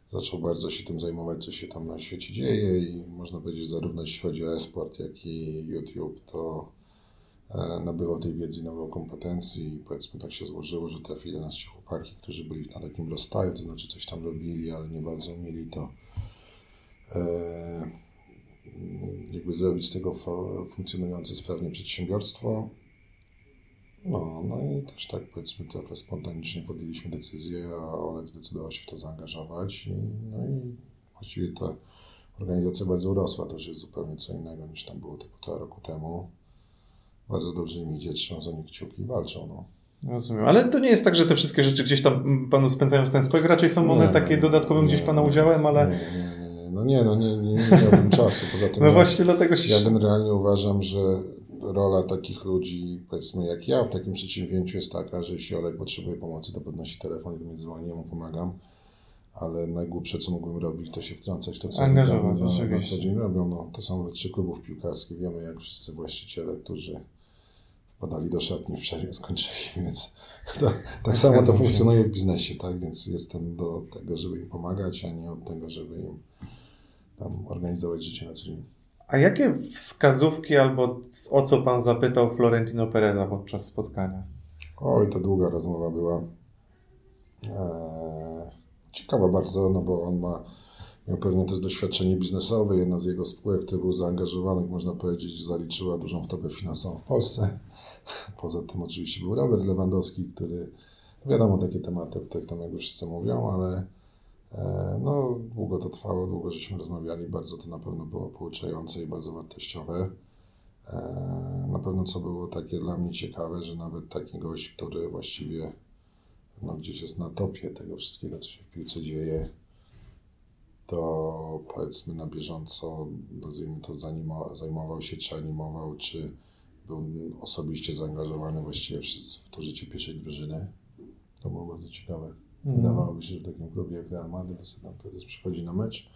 Speaker 2: Zaczął bardzo się tym zajmować, co się tam na świecie dzieje i można powiedzieć, zarówno jeśli chodzi o e-sport, jak i YouTube, to e, nabywał tej wiedzy, nabywał kompetencji i powiedzmy tak się złożyło, że trafili do nas ci chłopaki, którzy byli na takim rozstaju, to znaczy coś tam robili, ale nie bardzo umieli to e, jakby zrobić z tego funkcjonujące sprawnie przedsiębiorstwo. No, no i też tak powiedzmy trochę spontanicznie podjęliśmy decyzję, a Olek zdecydował się w to zaangażować i, no i właściwie ta organizacja bardzo urosła, to już jest zupełnie co innego niż tam było te półtora roku temu. Bardzo dobrze im idzie, trzymam za nich kciuki i walczą, no.
Speaker 1: Rozumiem. Ale to nie jest tak, że te wszystkie rzeczy gdzieś tam mm, Panu spędzają w ten spokój. Raczej są one
Speaker 2: Nie,
Speaker 1: takie dodatkowym
Speaker 2: nie,
Speaker 1: gdzieś Pana udziałem, ale
Speaker 2: Nie, nie, nie, nie. No nie, no nie, nie, nie miałbym czasu, poza tym
Speaker 1: no
Speaker 2: ja-
Speaker 1: właśnie dlatego się...
Speaker 2: Ja generalnie uważam, że rola takich ludzi, powiedzmy jak ja w takim przedsięwzięciu jest taka, że jeśli Olek potrzebuje pomocy, to podnosi telefon i do mnie dzwoni, ja mu pomagam. Ale najgłupsze, co mógłbym robić, to się wtrącać to, co oni tam na, na co dzień robią. No, to są trzy klubów piłkarskich. Wiemy, jak wszyscy właściciele, którzy wpadali do szatni w przerwie, skończyli, więc to, tak samo to funkcjonuje w biznesie, tak? Więc jestem do tego, żeby im pomagać, a nie od tego, żeby im tam organizować życie na co dzień.
Speaker 1: A jakie wskazówki albo o co Pan zapytał Florentino Pereza podczas spotkania?
Speaker 2: Oj, to długa rozmowa była. Eee, ciekawa bardzo, no bo on ma, miał pewnie też doświadczenie biznesowe. Jedna z jego spółek, który był zaangażowanych, można powiedzieć, zaliczyła dużą wtopę finansową w Polsce. Poza tym oczywiście był Robert Lewandowski, który, no wiadomo, takie tematy, o tam jakby wszyscy mówią, ale e, no, długo to trwało, długo żeśmy rozmawiali, bardzo to na pewno było pouczające i bardzo wartościowe. E, Na pewno co było takie dla mnie ciekawe, że nawet taki gość, który właściwie no, gdzieś jest na topie tego wszystkiego, co się w piłce dzieje, to powiedzmy na bieżąco, nazwijmy to, zanimo, zajmował się, czy animował, czy był osobiście zaangażowany właściwie w, w to życie pierwszej drużyny. To było bardzo ciekawe. Wydawałoby się, że w takim klubie jak Real Madrid, to sobie tam prezes przychodzi na mecz,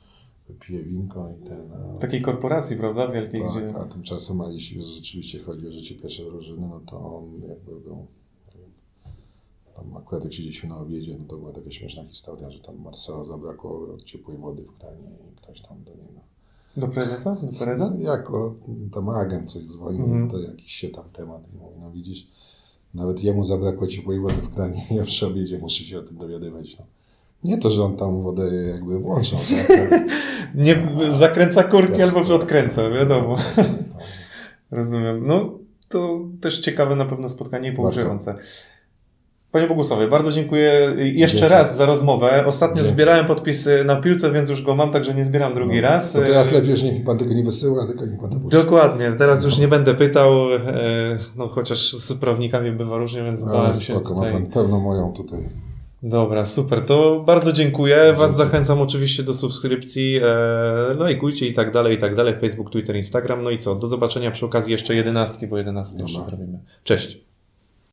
Speaker 2: wypije winko i ten... a-
Speaker 1: W takiej korporacji, prawda? Wielkiej,
Speaker 2: tak,
Speaker 1: gdzie...
Speaker 2: a tymczasem, a jeśli rzeczywiście chodzi o życie pierwszej drużyny, no to on jakby był, tam akurat jak siedzieliśmy na obiedzie, no to była taka śmieszna historia, że tam Marcela zabrakło ciepłej wody w kranie i ktoś tam do niego.
Speaker 1: Do prezesa? Do prezesa?
Speaker 2: Jako tam agent coś dzwonił, to jakiś się tam temat i mówi, no widzisz, nawet jemu zabrakło ciepłej wody w kranie, ja przy obiedzie muszę się o tym dowiadywać. No. Nie to, że on tam wodę jakby włączał, tak?
Speaker 1: Nie zakręca kurki albo odkręca, wiadomo. Rozumiem. No, to też ciekawe na pewno spotkanie i pouczające. Panie Bogusławie, bardzo dziękuję jeszcze raz za rozmowę. Ostatnio zbierałem podpisy na piłce, więc już go mam, także nie zbieram drugi raz.
Speaker 2: To teraz lepiej już niech pan tego nie wysyła, tylko niech pan to puści.
Speaker 1: Dokładnie, teraz już nie będę pytał, e, no chociaż z prawnikami bywa różnie, więc
Speaker 2: Ale
Speaker 1: bałem się
Speaker 2: spoko, ma
Speaker 1: tutaj.
Speaker 2: pan pełną moją tutaj.
Speaker 1: Dobra, super. To bardzo dziękuję. Was zachęcam oczywiście do subskrypcji. E, lajkujcie i tak dalej, i tak dalej. Facebook, Twitter, Instagram. No i co? Do zobaczenia przy okazji jeszcze jedenastki, bo jedenastki jeszcze zrobimy. Cześć.